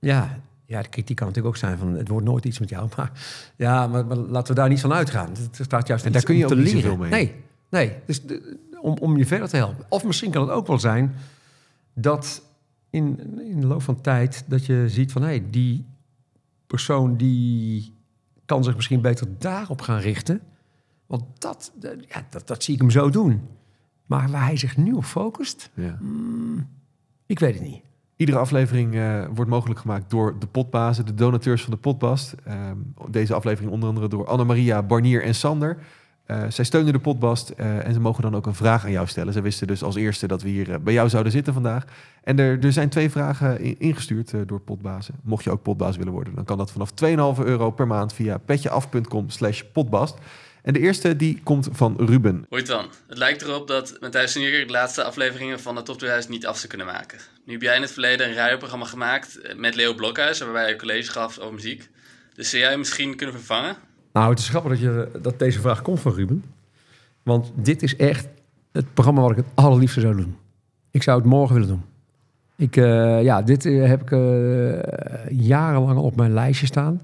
ja, ja, de kritiek kan natuurlijk ook zijn van het wordt nooit iets met jou. Maar ja, maar, maar laten we daar niet van uitgaan. Het staat juist En daar kun je ook te niet leren. zoveel mee. Nee, nee. Dus de- om, om je verder te helpen. Of misschien kan het ook wel zijn dat in, in de loop van tijd dat je ziet van hé, hey, die persoon die kan zich misschien beter daarop gaan richten. Want dat, ja, dat, dat zie ik hem zo doen. Maar waar hij zich nu op focust, ja. ik weet het niet. Iedere aflevering eh, wordt mogelijk gemaakt door de potbazen, de donateurs van de potbast. Ehm, deze aflevering onder andere door Annemaria, Barnier en Sander. Eh, zij steunen de potbast eh, en ze mogen dan ook een vraag aan jou stellen. Ze wisten dus als eerste dat we hier eh, bij jou zouden zitten vandaag. En er, er zijn twee vragen in- ingestuurd door potbazen. Mocht je ook potbaas willen worden, dan kan dat vanaf 2,5 euro per maand via petjeaf.com slash potbast. En de eerste die komt van Ruben. Hoi Twan, het lijkt erop dat Matthijs en de laatste afleveringen van de Top 2000 niet af zou kunnen maken. Nu heb jij in het verleden een radioprogramma gemaakt met Leo Blokhuis, waarbij je college gaf over muziek. Dus zou jij misschien kunnen vervangen? Nou, het is grappig dat, je, dat deze vraag komt van Ruben. Want dit is echt het programma wat ik het allerliefste zou doen. Ik zou het morgen willen doen. Ik, eh, ja, dit eh, heb ik eh, jarenlang op mijn lijstje staan.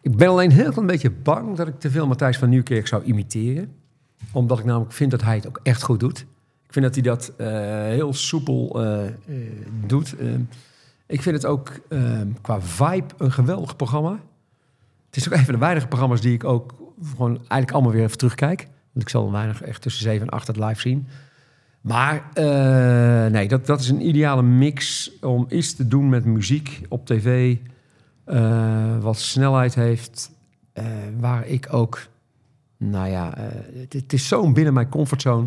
Ik ben alleen heel klein beetje bang dat ik te veel Matthijs van Nieuwkerk zou imiteren. Omdat ik namelijk vind dat hij het ook echt goed doet. Ik vind dat hij dat heel soepel doet. Eh, ik vind het ook eh, qua vibe een geweldig programma. Het is ook een van de weinige programma's die ik ook gewoon eigenlijk allemaal weer even terugkijk. Want ik zal weinig echt tussen 7 en 8 het live zien. Maar eh, nee, dat, dat is een ideale mix om iets te doen met muziek op tv. eh, wat snelheid heeft. eh, waar ik ook, nou ja, het, het is zo binnen mijn comfortzone.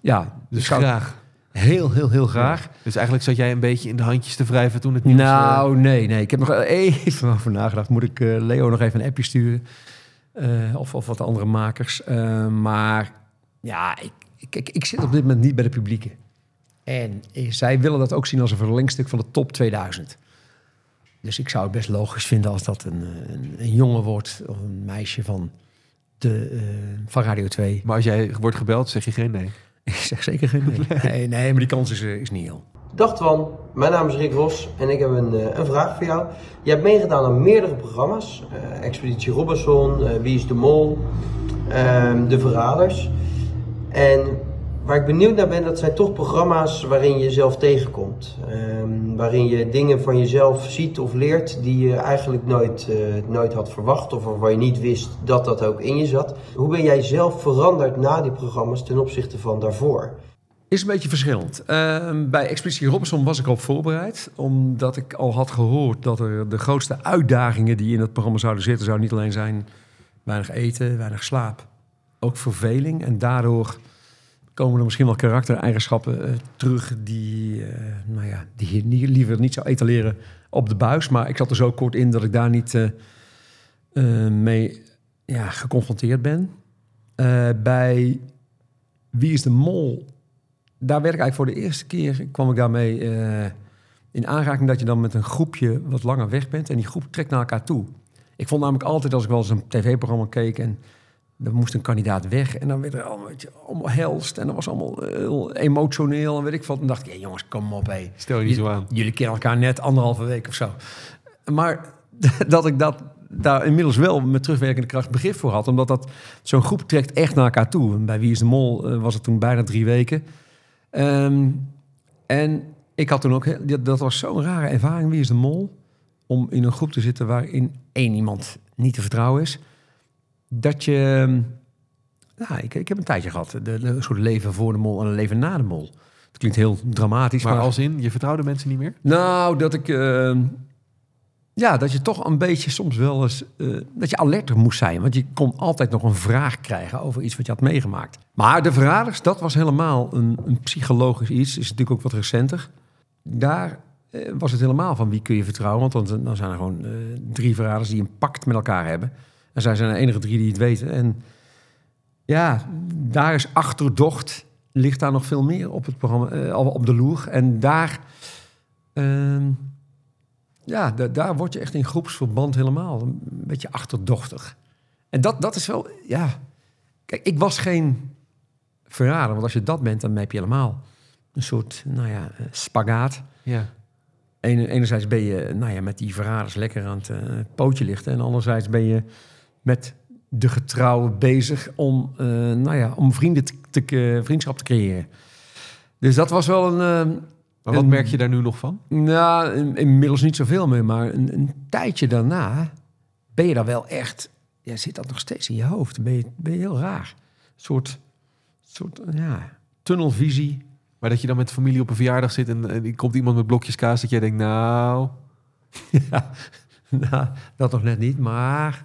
Ja, Dus graag. Heel, heel, heel graag. Dus eigenlijk zat jij een beetje in de handjes te wrijven toen het nieuws... eh, Nou, nee, nee. Ik heb nog even over nagedacht. Moet ik eh, Leo nog even een appje sturen? Eh, of, of wat andere makers. Eh, maar ja, ik, ik, ik, ik zit op dit moment niet bij de publieke. En eh, zij willen dat ook zien als een verlengstuk van de top 2000. Dus ik zou het best logisch vinden als dat een, eh, een, een jongen wordt... of een meisje van, de, eh, van Radio 2. Maar als jij wordt gebeld, zeg je geen nee. Ik zeg zeker geen nee. Nee, nee maar die kans is, eh, is niet heel. Dag Twan, mijn naam is Rick Ros en ik heb een, eh, een vraag voor jou. Je hebt meegedaan aan meerdere programma's. eh, Expeditie Robinson, eh, Wie is de Mol, ehm, De Verraders. En waar ik benieuwd naar ben, dat zijn toch programma's waarin je jezelf tegenkomt. Ehm, waarin je dingen van jezelf ziet of leert die je eigenlijk nooit, eh, nooit had verwacht. Of waarvan je niet wist dat dat ook in je zat. Hoe ben jij zelf veranderd na die programma's ten opzichte van daarvoor? Is een beetje verschillend. Ehm, bij Expeditie Robinson was ik op voorbereid. Omdat ik al had gehoord dat er de grootste uitdagingen die in het programma zouden zitten... zou niet alleen zijn weinig eten, weinig slaap. Ook verveling. En daardoor komen er misschien wel karaktereigenschappen eh, terug... die, eh, nou ja, die je liever niet zou etaleren op de buis. Maar ik zat er zo kort in dat ik daar niet eh, mee ja, geconfronteerd ben. Bij Wie is de Mol daar werd ik eigenlijk voor de eerste keer kwam ik daarmee in aanraking dat je dan met een groepje wat langer weg bent en die groep trekt naar elkaar toe. Ik vond namelijk altijd als ik wel eens een tv-programma keek en er moest een kandidaat weg en dan werd er allemaal, je, allemaal helst en dat was allemaal eh, heel emotioneel en weet ik wat. En dacht ik, hey, jongens, kom op, hé. Stel je niet zo aan. Jullie kennen elkaar net anderhalve week of zo. Maar dat ik dat daar inmiddels wel met terugwerkende kracht begrip voor had. Omdat dat zo'n groep trekt echt naar elkaar toe. En bij Wie is de Mol eh, was het toen bijna drie weken. Ehm, en ik had toen ook... dat was zo'n rare ervaring, Wie is de Mol? Om in een groep te zitten waarin één iemand niet te vertrouwen is. Dat je... Ja, ik, ik heb een tijdje gehad. De, de, een soort leven voor de mol en een leven na de mol. Het klinkt heel dramatisch, Maar maar als in, je vertrouwde mensen niet meer? nou, dat ik. eh, ja, dat je toch een beetje soms wel eens. eh, dat je alerter moest zijn. Want je kon altijd nog een vraag krijgen over iets wat je had meegemaakt. Maar de verraders, dat was helemaal een, een psychologisch iets. Is natuurlijk ook wat recenter. daar eh, was het helemaal van wie kun je vertrouwen. Want dan, dan zijn er gewoon eh, drie verraders die een pact met elkaar hebben. En zij zijn de enige drie die het weten. En ja, daar is achterdocht, ligt daar nog veel meer op het programma, eh, op de loer. En daar, ehm, ja, da- daar word je echt in groepsverband helemaal een beetje achterdochtig. En dat, dat is wel, ja... Kijk, ik was geen verrader, want als je dat bent, dan heb je helemaal een soort, nou ja, eh, spagaat. Ja. Ener- enerzijds ben je nou ja, met die verraders lekker aan het eh, pootje lichten. En anderzijds ben je met de getrouwen bezig om, eh, nou ja, om vrienden te, te- vriendschap te creëren. Dus dat was wel een... eh, Maar wat een- merk je daar nu nog van? nou, in- inmiddels niet zoveel meer, maar een, een tijdje daarna ben je daar wel echt... Ja, zit dat nog steeds in je hoofd? Dan Ben je, ben je heel raar. Een soort, soort ja, tunnelvisie. Maar dat je dan met familie op een verjaardag zit en, en komt iemand met blokjes kaas dat jij denkt, nou... Ja, nou, dat nog net niet, maar...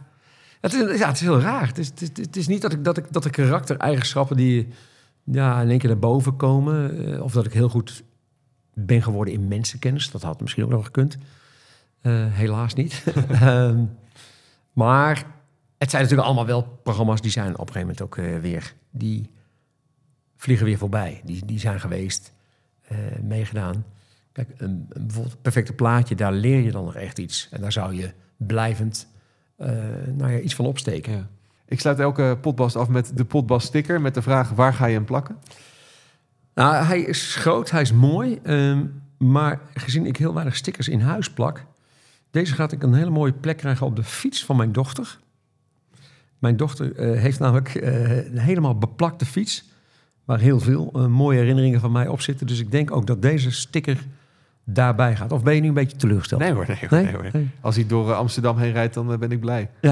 Het is, ja, het is heel raar. Het is, het is, niet dat ik, dat ik dat de karaktereigenschappen die ja, in één keer naar boven komen... eh, of dat ik heel goed ben geworden in mensenkennis. Dat had misschien ook nog gekund. Eh, helaas niet. Ehm, maar het zijn natuurlijk allemaal wel programma's die zijn op een gegeven moment ook eh, weer... die vliegen weer voorbij. Die, die zijn geweest, meegedaan. Kijk, een, een bijvoorbeeld perfecte plaatje, daar leer je dan nog echt iets. En daar zou je blijvend nou ja, iets van opsteken. Ja. Ik sluit elke potbast af met de potbast sticker met de vraag, waar ga je hem plakken? Nou, hij is groot, hij is mooi. ehm, maar gezien ik heel weinig stickers in huis plak... deze gaat ik een hele mooie plek krijgen op de fiets van mijn dochter. Mijn dochter eh, heeft namelijk eh, een helemaal beplakte fiets... waar heel veel eh, mooie herinneringen van mij op zitten. Dus ik denk ook dat deze sticker daarbij gaat. Of ben je nu een beetje teleurgesteld? Nee hoor, nee hoor. Nee? nee hoor. Nee. Als hij door eh, Amsterdam heen rijdt, dan eh, ben ik blij. Ja.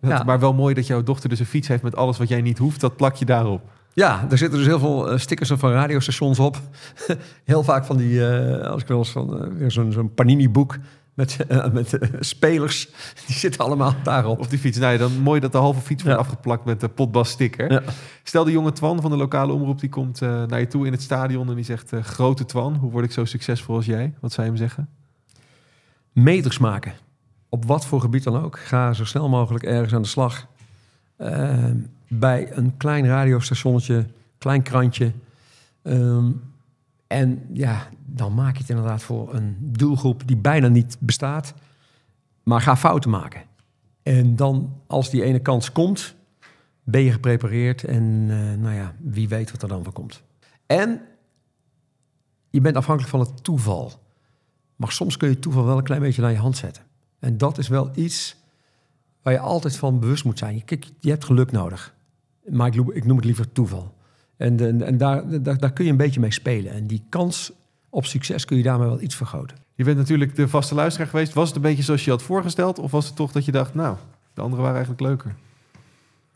Dat- Ja. Maar wel mooi dat jouw dochter dus een fiets heeft met alles wat jij niet hoeft. Dat plak je daarop. Ja, er zitten dus heel veel eh, stickers van radiostations op. heel vaak van die, als ik wel eens van weer zo'n zo'n Panini-boek met, eh, met eh, spelers, die zitten allemaal daarop. Op die fiets. Nou ja, dan mooi dat de halve fiets wordt Ja. afgeplakt met de potbast sticker. Ja. Stel de jonge Twan van de lokale omroep, die komt eh, naar je toe in het stadion en die zegt... grote Twan, hoe word ik zo succesvol als jij? Wat zou je hem zeggen? Meters maken. Op wat voor gebied dan ook. Ga zo snel mogelijk ergens aan de slag. Eh, bij een klein radiostationnetje, klein krantje. Ehm, en ja, dan maak je het inderdaad voor een doelgroep die bijna niet bestaat. Maar ga fouten maken. En dan, als die ene kans komt, ben je geprepareerd. En eh, nou ja, wie weet wat er dan van komt. En je bent afhankelijk van het toeval. Maar soms kun je het toeval wel een klein beetje naar je hand zetten. En dat is wel iets waar je altijd van bewust moet zijn. Kijk, je hebt geluk nodig. Maar ik, noem- ik noem het liever toeval. En, en, en daar, daar, daar kun je een beetje mee spelen. En die kans op succes kun je daarmee wel iets vergroten. Je bent natuurlijk de vaste luisteraar geweest. Was het een beetje zoals je had voorgesteld? Of was het toch dat je dacht, nou, de anderen waren eigenlijk leuker?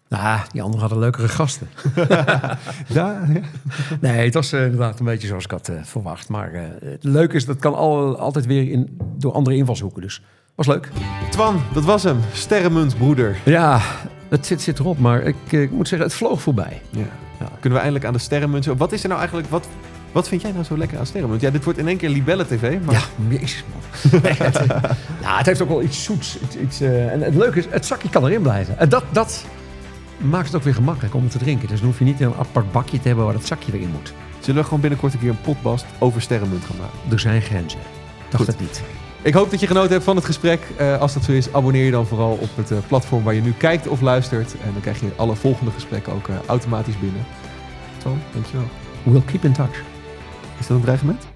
Nou, die anderen hadden leukere gasten. Ja, ja. Nee, het was eh, inderdaad een beetje zoals ik had eh, verwacht. Maar eh, het leuke is, dat kan al, altijd weer in, door andere invalshoeken. Dus was leuk. Twan, dat was hem. Sterrenmunt, broeder. Ja, het zit, zit erop. Maar ik, eh, ik moet zeggen, het vloog voorbij. Ja. Kunnen we eindelijk aan de sterrenmunt. zo- Wat is er nou eigenlijk... Wat, wat vind jij nou zo lekker aan sterrenmunt? Ja, dit wordt in één keer Libelle TV. Maar Ja, jezus man. Eh, nou, het heeft ook wel iets zoets. Iets, iets, eh, en het leuke is, het zakje kan erin blijven. En dat, dat maakt het ook weer gemakkelijk om te drinken. Dus dan hoef je niet een apart bakje te hebben waar het zakje weer in moet. zullen we gewoon binnenkort een keer een potbast over sterrenmunt gaan maken? Er zijn grenzen. Dacht Goed. het niet. Ik hoop dat je genoten hebt van het gesprek. Eh, als dat zo is, abonneer je dan vooral op het eh, platform waar je nu kijkt of luistert. En dan krijg je alle volgende gesprekken ook eh, automatisch binnen. Twan, dankjewel. We'll keep in touch. Is dat een dreigement?